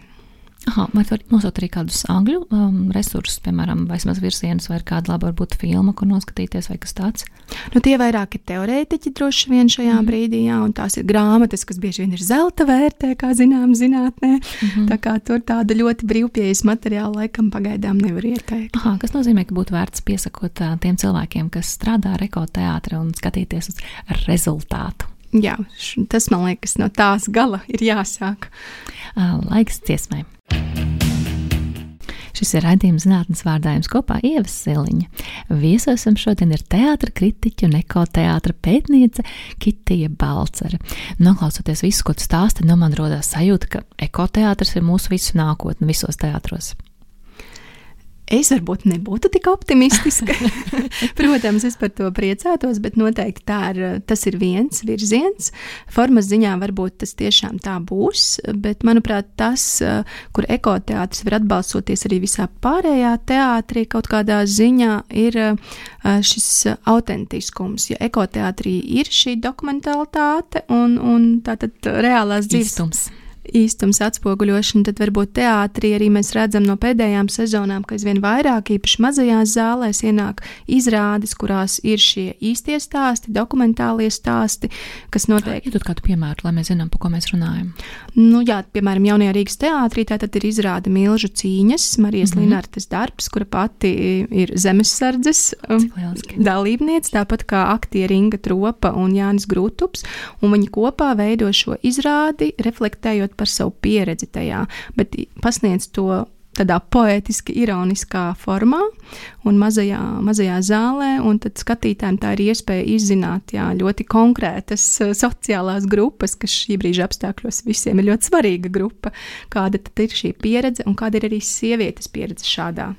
Aha, vai var nosaukt arī kādus angļu um, resursus, piemēram, vai vismaz virzienus, vai kāda laba varbūt filma, kur noskatīties, vai kas tāds? Nu, tie vairāk ir teorētiķi droši vien šajā mm. brīdī, jā, un tās ir grāmatas, kas bieži vien ir zelta vērtē, kā zinām, zinātnē. Mm -hmm. Tā kā tur tāda ļoti brīvpieejas materiāla laikam pagaidām nevar ieteikt. Aha, kas nozīmē, ka būtu vērts piesakot uh, tiem cilvēkiem, kas strādā ar ekoteātri un skatīties uz rezultātu. Jā, tas man liekas, no tās gala ir jāsāk. Laiks dziesmai. Šis ir raidījums zinātnes vārdājums kopā Ievas Siliņa. Viesosim šodien ir teātra kritiķa un ekoteātra pētniece Kitija Balcere. Noklausoties visu, ko tu stāsti, no man rodās sajūta, ka ekoteātrs ir mūsu visu nākotne visos teātros. Es varbūt nebūtu tik optimistiska. Protams, es par to priecātos, bet noteikti tā ir, tas ir viens virziens. Formas ziņā varbūt tas tiešām tā būs, bet manuprāt, tas, kur ekoteātris var atbalstoties arī visā pārējā teātrī, kaut kādā ziņā ir šis autentiskums. Ja ekoteātrī ir šī dokumentalitāte un, un tātad reālās dzīves. Īstums īstums atspoguļošana, tad varbūt teātrī arī mēs redzam no pēdējām sezonām, ka aizvien vairāk, īpaši mazajās zālēs, ienāk izrādes, kurās ir šie īstie stāsti, dokumentālie stāsti, kas notiek. Iedod kādu piemēru, lai mēs zinām, par ko mēs runājam. Nu, jā, piemēram, jaunajā Rīgas teātrī tātad ir izrāde Milžu cīņas, Marijas mm -hmm. Linartes darbs, kura pati ir zemesardzes um, dalībniece, tāpat kā aktieri Inga Tropa un Jānis Grūtups, un viņi kopā veido šo izrādi, reflektējot par savu pieredzi tajā, bet pasniedz to tādā poetiski, ironiskā formā un mazajā, mazajā zālē, un tad skatītājiem tā ir iespēja izzināt jā, ļoti konkrētas uh, sociālās grupas, kas šī brīža apstākļos visiem ir ļoti svarīga grupa, kāda tad ir šī pieredze un kāda ir arī sievietes pieredze šādā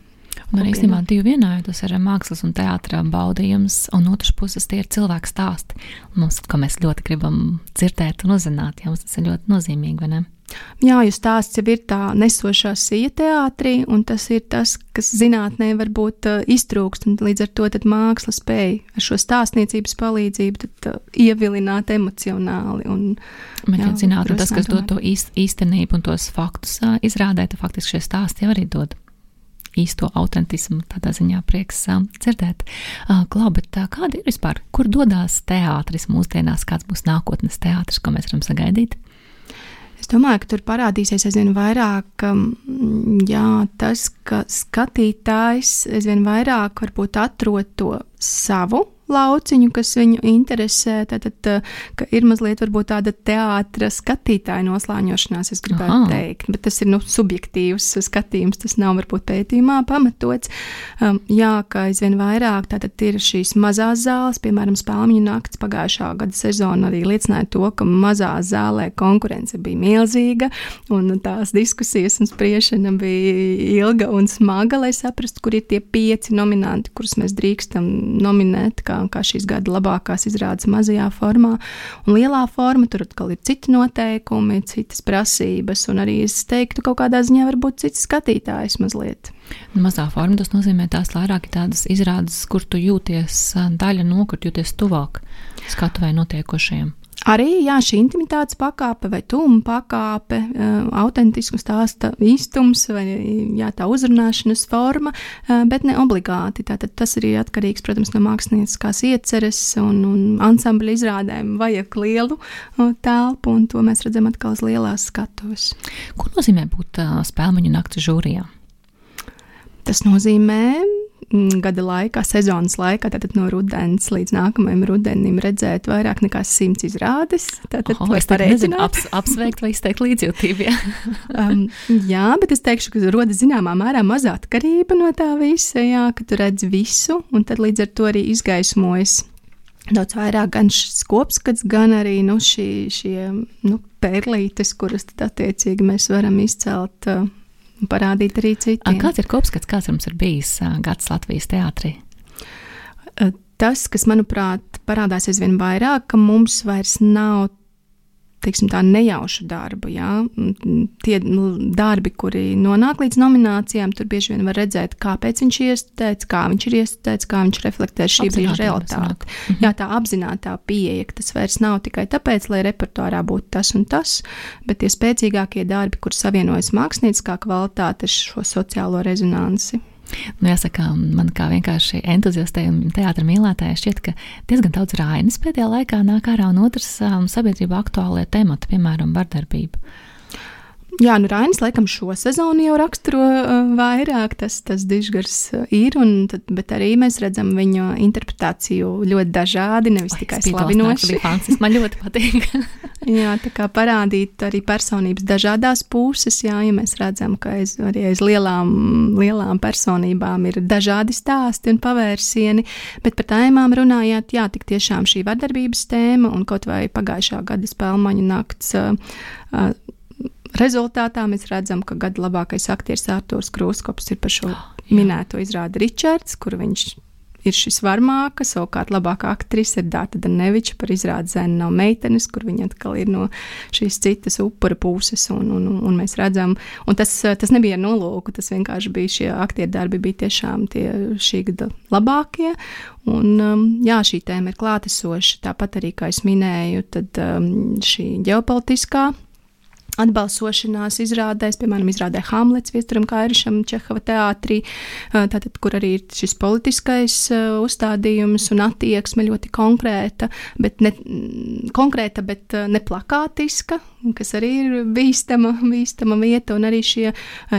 Un arī īstenībā divi vienā, jo tas ir mākslas un teātris baudījums, un otrs puses tie ir cilvēku stāsti. Mums, ko mēs ļoti gribam dzirdēt un uzzināt, ja mums tas ir ļoti nozīmīgi, vai ne? Jā, jo stāsts jau ir tā nesošā sija teātrī, un tas ir tas, kas zinātnē varbūt uh, iztrūkst, līdz ar to māksla spēja ar šo stāstniecības palīdzību tad, uh, ievilināt emocionāli. Un, Bet, jā, zinātnē, tas, kas dod to īst, īstenību un tos faktus uh, izrādē, tad faktiski šie stāsti jau arī dod īsto autentismu. Tādā ziņā prieks dzirdēt. Klau, bet kāda ir vispār, kur dodas teātris mūsdienās, kāds būs nākotnes teātris, ko mēs varam sagaidīt? Es domāju, ka tur parādīsies aizvien vairāk jā, tas, ka skatītājs aizvien vairāk varbūt atrod to savu lauciņu, kas viņu interesē. Tad ir mazliet tāda teātris skatītāja noslāņošanās, es gribētu Aha. teikt. Bet tas ir nu, subjektīvs skatījums, tas nav varbūt pētījumā pamatots. Um, jā, ka aizvien vairāk ir šīs mazās zāles, piemēram, Spēļu nakts pagājušā gada sezona arī liecināja to, ka mazā zālē konkurence bija milzīga un tās diskusijas un spriešana bija ilga un smaga, lai saprastu, kur ir tie pieci nominanti, kurus mēs drīkstam nominēt. Kā kā, kā šīs gada labākās izrādes mazajā formā. Un lielā forma tur atkal ir citi noteikumi, citas prasības, un arī es teiktu, kaut kādā ziņā varbūt cits skatītājs mazliet. Nu, mazā forma tas nozīmē tās vairāk tādas izrādes, kur tu jūties daļa no, kur jūties tuvāk skatu vai notiekošajiem. Arī jā, šī intimitātes pakāpe vai tūma pakāpe, uh, autentisku stāsta īstums vai jā, tā uzrunāšanas forma, uh, bet ne obligāti. Tātad tas ir atkarīgs, protams, no mākslinieckās ieceres un, un ansambļa izrādēm vajag lielu telpu, un to mēs redzam atkal uz lielās skatuves. Ko nozīmē būt uh, spēļu nakts žūrijā? Tas nozīmē gada laikā, sezonas laikā, tātad no rudens līdz nākamajam rudenim redzēt vairāk nekā simts izrādes. Tātad oh, es nezinu, aps, apsveikt vai izteikt līdzjūtību. Jā. um, jā, bet es teikšu, ka rodas zināmā mērā maza atkarība no tā visa, jā, ka tu redz visu, un tad līdz ar to arī izgaismojas daudz vairāk gan šis kopskats, gan arī nu, šī, šie nu, pērlītes, kuras tad attiecīgi mēs varam izcelt. Uh, un parādīt arī citiem. Kāds ir kopskats, kāds mums ir bijis gads Latvijas teātrī? Tas, kas manuprāt parādās aizvien vairāk, ka mums vairs nav teiksim, tā nejaušu darbu. Jā. Tie nu, darbi, kuri nonāk līdz nominācijām, tur bieži vien var redzēt, kāpēc viņš ir iestudēts, kā viņš ir iestudēts, kā viņš reflektē šī brīža realitāti. Mhm. Jā, tā apzināta pieeja, ka tas vairs nav tikai tāpēc, lai repertuārā būtu tas un tas, bet tie spēcīgākie darbi, kur savienojas mākslinieckā kvalitāte ar šo sociālo rezonanci. Nu, jāsaka, man kā vienkārši entuziastei un teātris mīlētājai šķiet, ka diezgan daudz rainas pēdējā laikā nāk ārā un otrs um, sabiedrībā aktuālie temati, piemēram, vardarbība. Jā, nu Rainis laikam šo sezonu jau raksturo uh, vairāk, tas, tas dižgars uh, ir, tad, bet arī mēs redzam viņa interpretāciju ļoti dažādi, nevis Oi, tikai slavinoši. Man ļoti patīk. jā, tā kā parādīt arī personības dažādās puses, jā, ja mēs redzam, ka aiz, arī aiz lielām, lielām personībām ir dažādi stāsti un pavērsieni, bet par tēmām runājāt, jā, tik tiešām šī vardarbības tēma un kaut vai pagājušā gada spēlmaņa nakts. Uh, uh, Rezultātā mēs redzam, ka gada labākais aktieris Arthurs Krūskops ir par šo oh, minēto izrādi Ričards, kur viņš ir šis varmāka, savukārt labākā aktrise ir Dārta Daneviča par izrādi Zēna nav meitenes, kur viņa atkal ir no šīs citas upura puses, un, un, un mēs redzam, un tas, tas nebija nolūku, tas vienkārši bija šie aktieru darbi, bija tiešām tie šī gada labākie, un um, jā, šī tēma ir klātesoša, tāpat arī, kā es minēju, tad um, šī ģeopolitiskā atbalsošanās izrādēs, piemēram, izrādē Hamlets Viesturam Kairišam Čehova teātrī, tātad, kur arī ir šis politiskais uzstādījums un attieksme ļoti konkrēta, bet ne, konkrēta, bet ne plakātiska, kas arī ir bīstama, bīstama vieta, un arī šie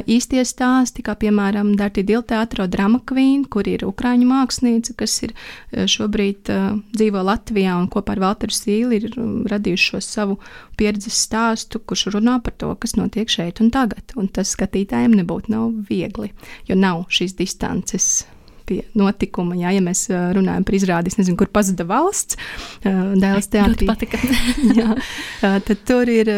īstie stāsti, kā piemēram Darti Dilteatro Drama Queen, kur ir ukraiņu mākslinieca, kas ir šobrīd dzīvo Latvijā un kopā ar Valteru Sīli ir radījuši šo savu pieredzes stāstu, kurš runā par to, kas notiek šeit un tagad. Un tas skatītājiem nebūtu nav viegli, jo nav šīs distances pie notikuma. Jā, ja mēs runājam par izrādi, nezinu, kur pazuda valsts, dēls teātrī. jā, tad tur ir.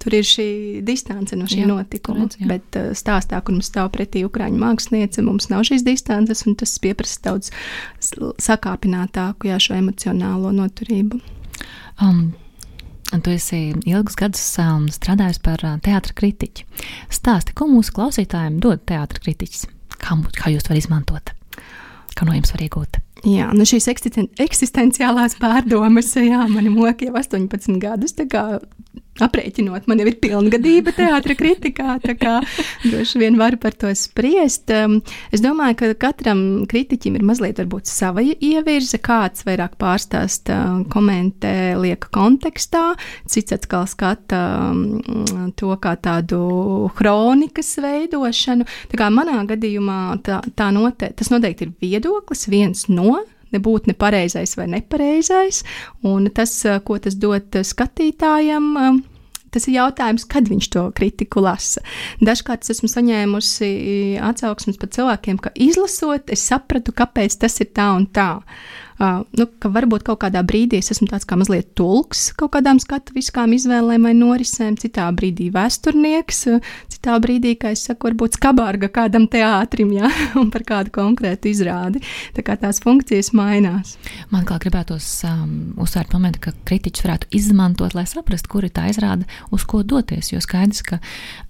Tur ir šī distance no šī jā, notikuma. Redz, bet uh, stāstā, kur mums stāv pretī ukrāņu māksliniece, mums nav šīs distances, un tas prasa daudz sakāpinātāku jā, šo emocionālo noturību. Um, tu esi ilgus gadus um, strādājis par teātra kritiķi. Stāsti, ko mūsu klausītājiem dod teātra kritiķis? Kā, kā jūs to varat izmantot? Kā no jums var iegūt? Jā, nu šīs eksistenciālās pārdomas, jā, mani moka jau 18 gadus. Tā kā aprēķinot, man jau ir pilngadība teātris kritikā, tā kā droši vien var par to spriest. Es domāju, ka katram kritiķim ir mazliet sava ievirze, kāds vairāk pārstāsta, komentē, lieka kontekstā, cits atkal skata to kā tādu kronikas veidošanu. Tā kā manā gadījumā tā, tā note, tas noteikti ir viedoklis, viens no nebūt ne pareizais vai nepareizais. Un tas, ko tas dod skatītājam, Tas ir jautājums, kad viņš to kritiku lasa. Dažkārt es esmu saņēmusi atsauksmes par cilvēkiem, ka izlasot, es sapratu, kāpēc tas ir tā un tā. Uh, nu, ka varbūt kaut kādā brīdī es esmu tāds kā mazliet tulks kaut kādām skatu viskām izvēlēm vai norisēm, citā brīdī vēsturnieks, citā brīdī, kā es saku, varbūt skabārga kādam teātrim, ja, un par kādu konkrētu izrādi. Tā kā tās funkcijas mainās. Man kā gribētos um, uzsvērt momentu, ka kritiķis varētu izmantot, lai saprastu, kur ir tā izrāde, uz ko doties, jo skaidrs, ka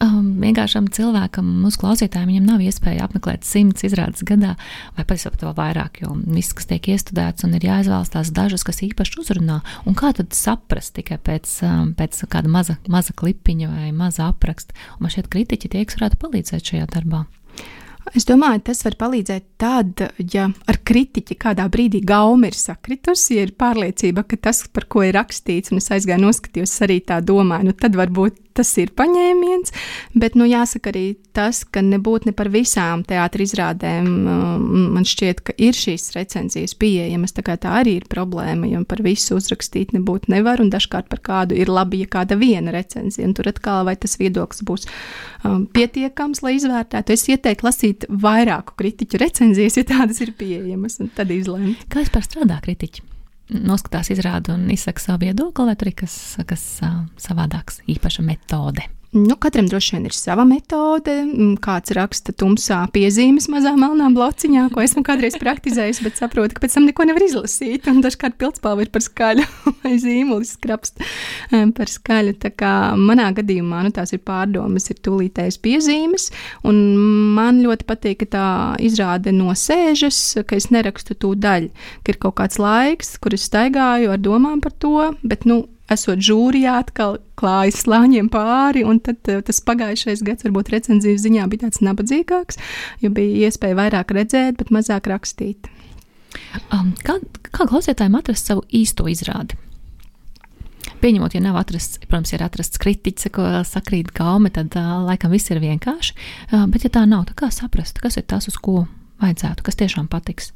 um, vienkāršam cilvēkam, mūsu klausītājiem, nav iespēja apmeklēt simts izrādes gadā, vai pat vēl vairāk, jo viss, kas tiek iestudēts, izvērtēts un ir jāizvēlas tās dažas, kas īpaši uzrunā. Un kā tad saprast tikai pēc, um, pēc kāda maza, maza klipiņa vai maza apraksta? Un man šķiet, kritiķi tie, kas varētu palīdzēt šajā darbā. Es domāju, tas var palīdzēt tad, ja ar kritiķi kādā brīdī gauma ir sakritusi, ja ir pārliecība, ka tas, par ko ir rakstīts, un es aizgāju noskatījos, arī tā domāju, nu tad varbūt tas ir paņēmiens, bet, nu, jāsaka arī tas, ka nebūtu ne par visām teātris izrādēm, um, man šķiet, ka ir šīs recenzijas pieejamas, tā kā tā arī ir problēma, jo par visu uzrakstīt nebūtu nevar, un dažkārt par kādu ir labi, ja kāda viena recenzija, un tur atkal vai tas viedoklis būs um, pietiekams, lai izvērtētu. Es ieteiktu lasīt vairāku kritiķu recenzijas, ja tādas ir pieejamas, un tad izlemt. Kā vispār strādā kritiķi? Noskatās izrādi un izsaka savu viedokli, vai tur ir kas, kas savādāks, īpaša metode? Nu, katram droši vien ir sava metode. Kāds raksta tumsā piezīmes mazā melnā blociņā, ko esmu kādreiz praktizējis, bet saprotu, ka pēc tam neko nevar izlasīt. Dažkārt pildspalva ir par skaļu vai zīmulis skrapst par skaļu. Tā kā manā gadījumā nu, tās ir pārdomas, ir tūlītējas piezīmes. Man ļoti patīk, ka tā izrāde nosēžas, ka es nerakstu tūdaļ, ka ir kaut kāds laiks, kur es staigāju ar domām par to, bet, nu, esot žūrijā, atkal klājas slāņiem pāri, un tad uh, tas pagājušais gads varbūt recenzijas ziņā bija tāds nabadzīgāks, jo bija iespēja vairāk redzēt, bet mazāk rakstīt. Um, kā, kā klausītājiem atrast savu īsto izrādi? Pieņemot, ja nav atrasts, protams, ir atrasts kritiķis, ko sakrīt gaume, tad uh, laikam viss ir vienkārši. Uh, bet, ja tā nav, tad kā saprast, kas ir tas, uz ko vajadzētu, kas tiešām patiks?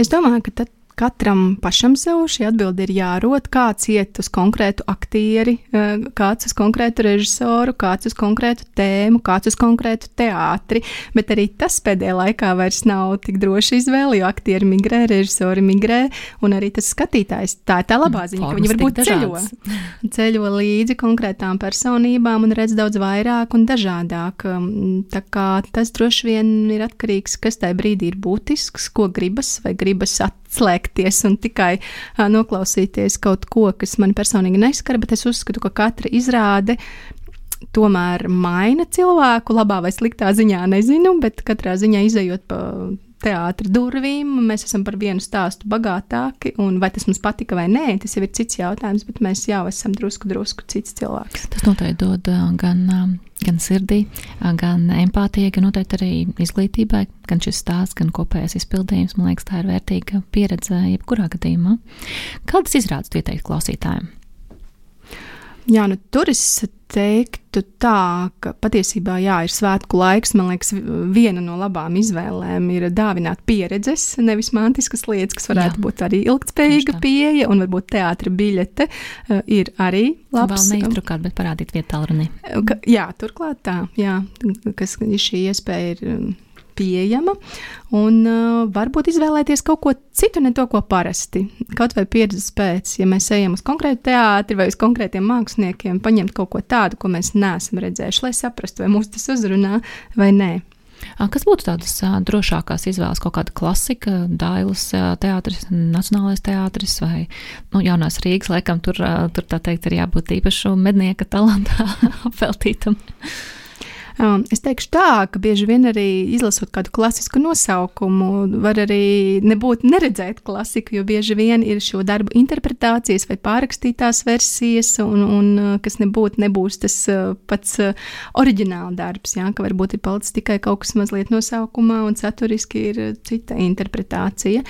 Es domāju, ka tad katram pašam sev šī atbilde ir jārod, kāds iet uz konkrētu aktieri, eh, kāds uz konkrētu režisoru, kāds uz konkrētu tēmu, kāds uz konkrētu teātri, bet arī tas pēdējā laikā vairs nav tik droši izvēle, jo aktieri migrē, režisori migrē, un arī tas skatītājs. Tā ir tā labā ziņa, Formas ka viņi varbūt ceļo, ceļo līdzi konkrētām personībām un redz daudz vairāk un dažādāk. Um, tā kā tas droši vien ir atkarīgs, kas tajā brīdī ir būtisks, ko gribas vai gribas atslēgt atteikties un tikai uh, noklausīties kaut ko, kas man personīgi neskara, bet es uzskatu, ka katra izrāde tomēr maina cilvēku, labā vai sliktā ziņā nezinu, bet katrā ziņā izējot pa teātra durvīm, mēs esam par vienu stāstu bagātāki, un vai tas mums patika vai nē, tas jau ir cits jautājums, bet mēs jau esam drusku, drusku cits cilvēks. Tas noteikti dod gan, gan sirdī, gan empātijai, gan noteikti arī izglītībai, gan šis stāsts, gan kopējais izpildījums, man liekas, tā ir vērtīga pieredze jebkurā gadījumā. Kādas izrādes tu ieteiktu klausītājiem? Jā, nu tur es teiktu tā, ka patiesībā jā, ir svētku laiks. Man liekas, viena no labām izvēlēm ir dāvināt pieredzes, nevis mantiskas lietas, kas varētu jā. būt arī ilgspējīga pieeja, un varbūt teātra biļete uh, ir arī labs. Vēl neiztrukāt, bet parādīt vietu tālruni. Jā, turklāt tā, jā, kas šī iespēja ir pieejama, un uh, varbūt izvēlēties kaut ko citu, ne to, ko parasti. Kaut vai pieredzes pēc, ja mēs ejam uz konkrētu teātri vai uz konkrētiem māksliniekiem, paņemt kaut ko tādu, ko mēs neesam redzējuši, lai saprastu, vai mūs tas uzrunā vai nē. Kas būtu tādas drošākās izvēles? Kaut kāda klasika, Dailas teātris, Nacionālais teātris vai nu, Jaunās Rīgas, laikam tur, tur tā teikt, ir jābūt īpašu mednieka talantā apveltītam. Um, es teikšu tā, ka bieži vien arī izlasot kādu klasisku nosaukumu, var arī nebūt neredzēt klasiku, jo bieži vien ir šo darbu interpretācijas vai pārrakstītās versijas, un, un uh, kas nebūtu nebūs tas uh, pats uh, oriģināla darbs, jā, ka varbūt ir palicis tikai kaut kas mazliet nosaukumā, un saturiski ir cita interpretācija.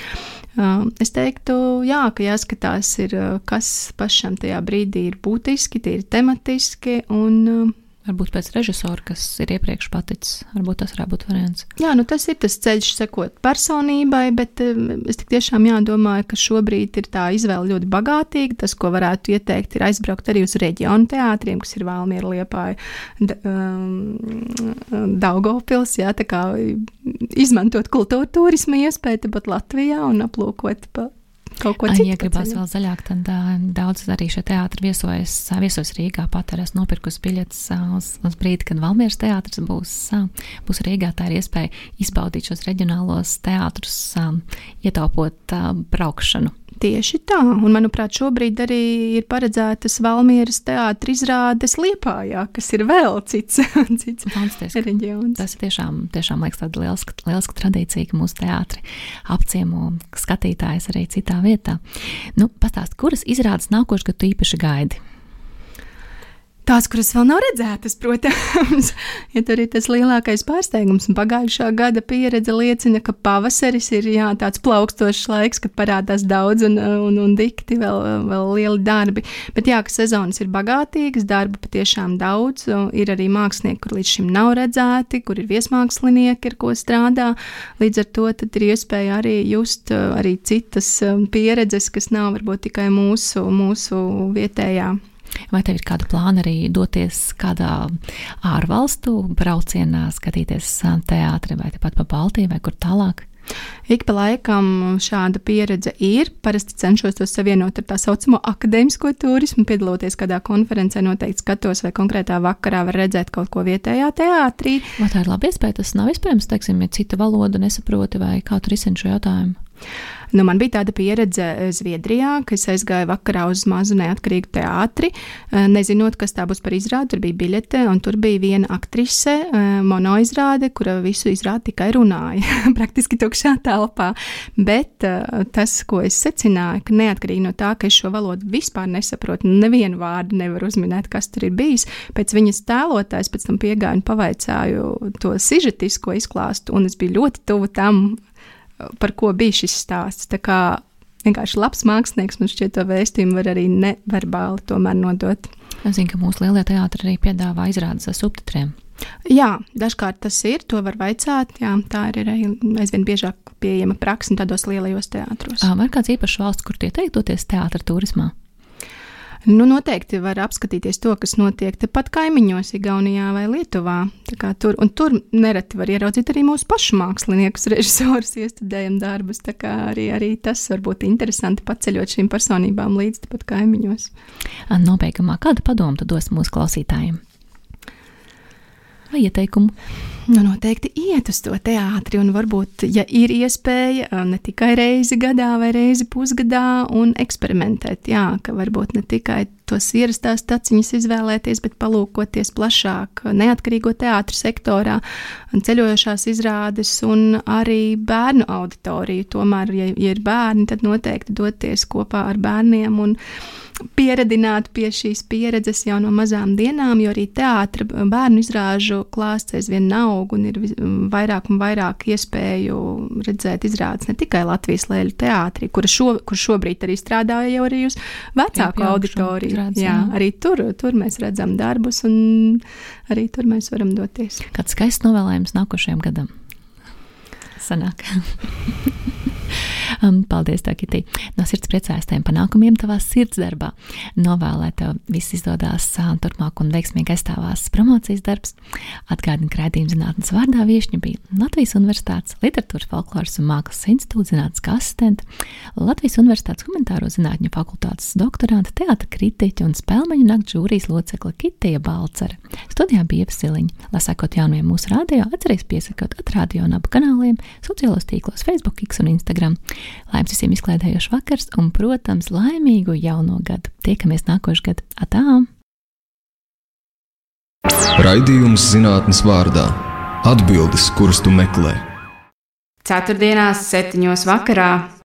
Um, es teiktu, jā, ka jāskatās, ir, kas pašam tajā brīdī ir būtiski, tie ir tematiski, un um, Varbūt pēc režisora, kas ir iepriekš paticis, varbūt tas varētu būt variants. Jā, nu tas ir tas ceļš, sekot personībai, bet um, es tiešām jādomāju, ka šobrīd ir tā izvēle ļoti bagātīga. Tas, ko varētu ieteikt, ir aizbraukt arī uz reģionu teātriem, kas ir Valmiera liepāja um, Daugopils, jā, tā kā izmantot kultūra turisma iespēju, bet Latvijā un aplūkot pa kaut ko citu. Ja gribās vēl zaļāk, tad daudz arī šeit teātris viesojas, viesojas Rīgā. Pat arī esmu nopirkusi biļetes uz, uz brīdi, kad Valmieras teātris būs, būs Rīgā. Tā ir iespēja izbaudīt šos reģionālos teātrus, ietaupot braukšanu. Tieši tā, un manuprāt, šobrīd arī ir paredzētas Valmieras teātris izrādes Liepājā, kas ir vēl cits, cits reģions. Tas ir tiešām, tiešām liekas tāda lieliska, lieliska tradīcija, ka mūsu teātri apciemo skatītājs arī citā vietā. Nu, pastāst, kuras izrādes nākošais, ka tu īpaši gaidi? Tās, kuras vēl nav redzētas, protams, ja tur ir tas lielākais pārsteigums. Pagājušā gada pieredze liecina, ka pavasaris ir jā, tāds plaukstošs laiks, kad parādās daudz un, un, un dikti vēl, vēl lieli darbi. Bet jā, ka sezonas ir bagātīgas, darba patiešām daudz. Ir arī mākslinieki, kur līdz šim nav redzēti, kur ir viesmākslinieki, ar ko strādā. Līdz ar to ir iespēja arī just arī citas pieredzes, kas nav varbūt tikai mūsu, mūsu vietējā Vai tev ir kāda plāna arī doties kādā ārvalstu braucienā, skatīties teātri vai tepat pa Baltiju vai kur tālāk? Ik pa laikam šāda pieredze ir. Parasti cenšos to savienot ar tā saucamo akadēmisko turismu, piedaloties kādā konferencē, noteikti skatos, vai konkrētā vakarā var redzēt kaut ko vietējā teātrī. Vai tā ir laba iespēja? Tas nav iespējams, teiksim, ja citu valodu nesaproti vai kā tur izsaka šo jautājumu. Nu, man bija tāda pieredze eh, Zviedrijā, ka es aizgāju vakarā uz mazu neatkarīgu teātri, eh, nezinot, kas tā būs par izrādi. Tur bija biļete, un tur bija viena aktrise, eh, monoizrāde, kura visu izrādi tikai runāja, praktiski tukšā telpā. Bet tas, ko es secināju, ka neatkarīgi no tā, ka es šo valodu vispār nesaprotu, nevienu vārdu nevaru uzminēt, kas tur ir bijis, pēc viņas tēlotājs pēc tam piegāju un pavaicāju to sižetisko izklāstu, un es biju ļoti tuvu tam, par ko bija šis stāsts. Tā kā vienkārši labs mākslinieks man šķiet to vēstījumu var arī neverbāli tomēr nodot. Es zinu, ka mūsu lielie teātri arī piedāvā izrādes ar subtitriem. Jā, dažkārt tas ir, to var vaicāt. Jā, tā ir arī aizvien biežāk pieejama praksa tādos lielajos teātros. Vai ir kāds īpašs valsts, kur tie teiktoties teātra turismā? Nu, noteikti var apskatīties to, kas notiek tepat kaimiņos, Igaunijā vai Lietuvā. Tur, tur nereti var ieraudzīt arī mūsu pašu māksliniekus, režisorus, iestudējam darbus. Arī, arī tas var būt interesanti paceļot šīm personībām līdz tepat kaimiņos. Nobeigumā kādu padomu dos mūsu klausītājiem? Vai ieteikumu? Nu, noteikti iet uz to teātri, un varbūt, ja ir iespēja, ne tikai reizi gadā vai reizi pusgadā, un eksperimentēt. Jā, ka varbūt ne tikai tos ierastās taciņas izvēlēties, bet palūkoties plašāk neatkarīgo teātru sektorā, ceļojošās izrādes un arī bērnu auditoriju. Tomēr, ja, ja ir bērni, tad noteikti doties kopā ar bērniem un pieredzināt pie šīs pieredzes jau no mazām dienām, jo arī teātris, bērnu izrāžu klāsts aizvien aug un ir vairāk un vairāk iespēju redzēt izrādes ne tikai Latvijas lēļu teātrī, kur, šo, kur šobrīd arī strādāja jau arī uz vecāku auditoriju. Izrādes, jā, jā, arī tur, tur mēs redzam darbus un arī tur mēs varam doties. Kāds skaists novēlējums nākošajam gadam? Sanāk. Um, paldies, tev, Kitī. No sirds priecājos tiem panākumiem tavā sirdsdarbā. Novēlēt tev viss izdodas uh, turpmāk un veiksmīgi aizstāvās promocijas darbs. Atgādinu, ka raidījuma zinātnes vārdā viešņa bija Latvijas Universitātes literatūras, folkloras un mākslas institūta zinātnes asistente, Latvijas Universitātes humanitāro zinātņu fakultātes doktorante, teātra kritiķa un spēlmeņu nakts žūrijas locekla Kitija Balcere. Studijā bija Iepsiliņa. Lai sekot jaunajiem mūsu rādio, atcerieties piesakot atradio un abu kanāliem, sociālos tīklos, Facebook, X un Instagram. Laims visiem izklaidējošs vakars un, protams, laimīgu jauno gadu. Tiekamies nākošais gads. Atā! Raidījums zinātnes vārdā - atbildes, kuras tu meklē. Ceturtdienās, septiņos vakarā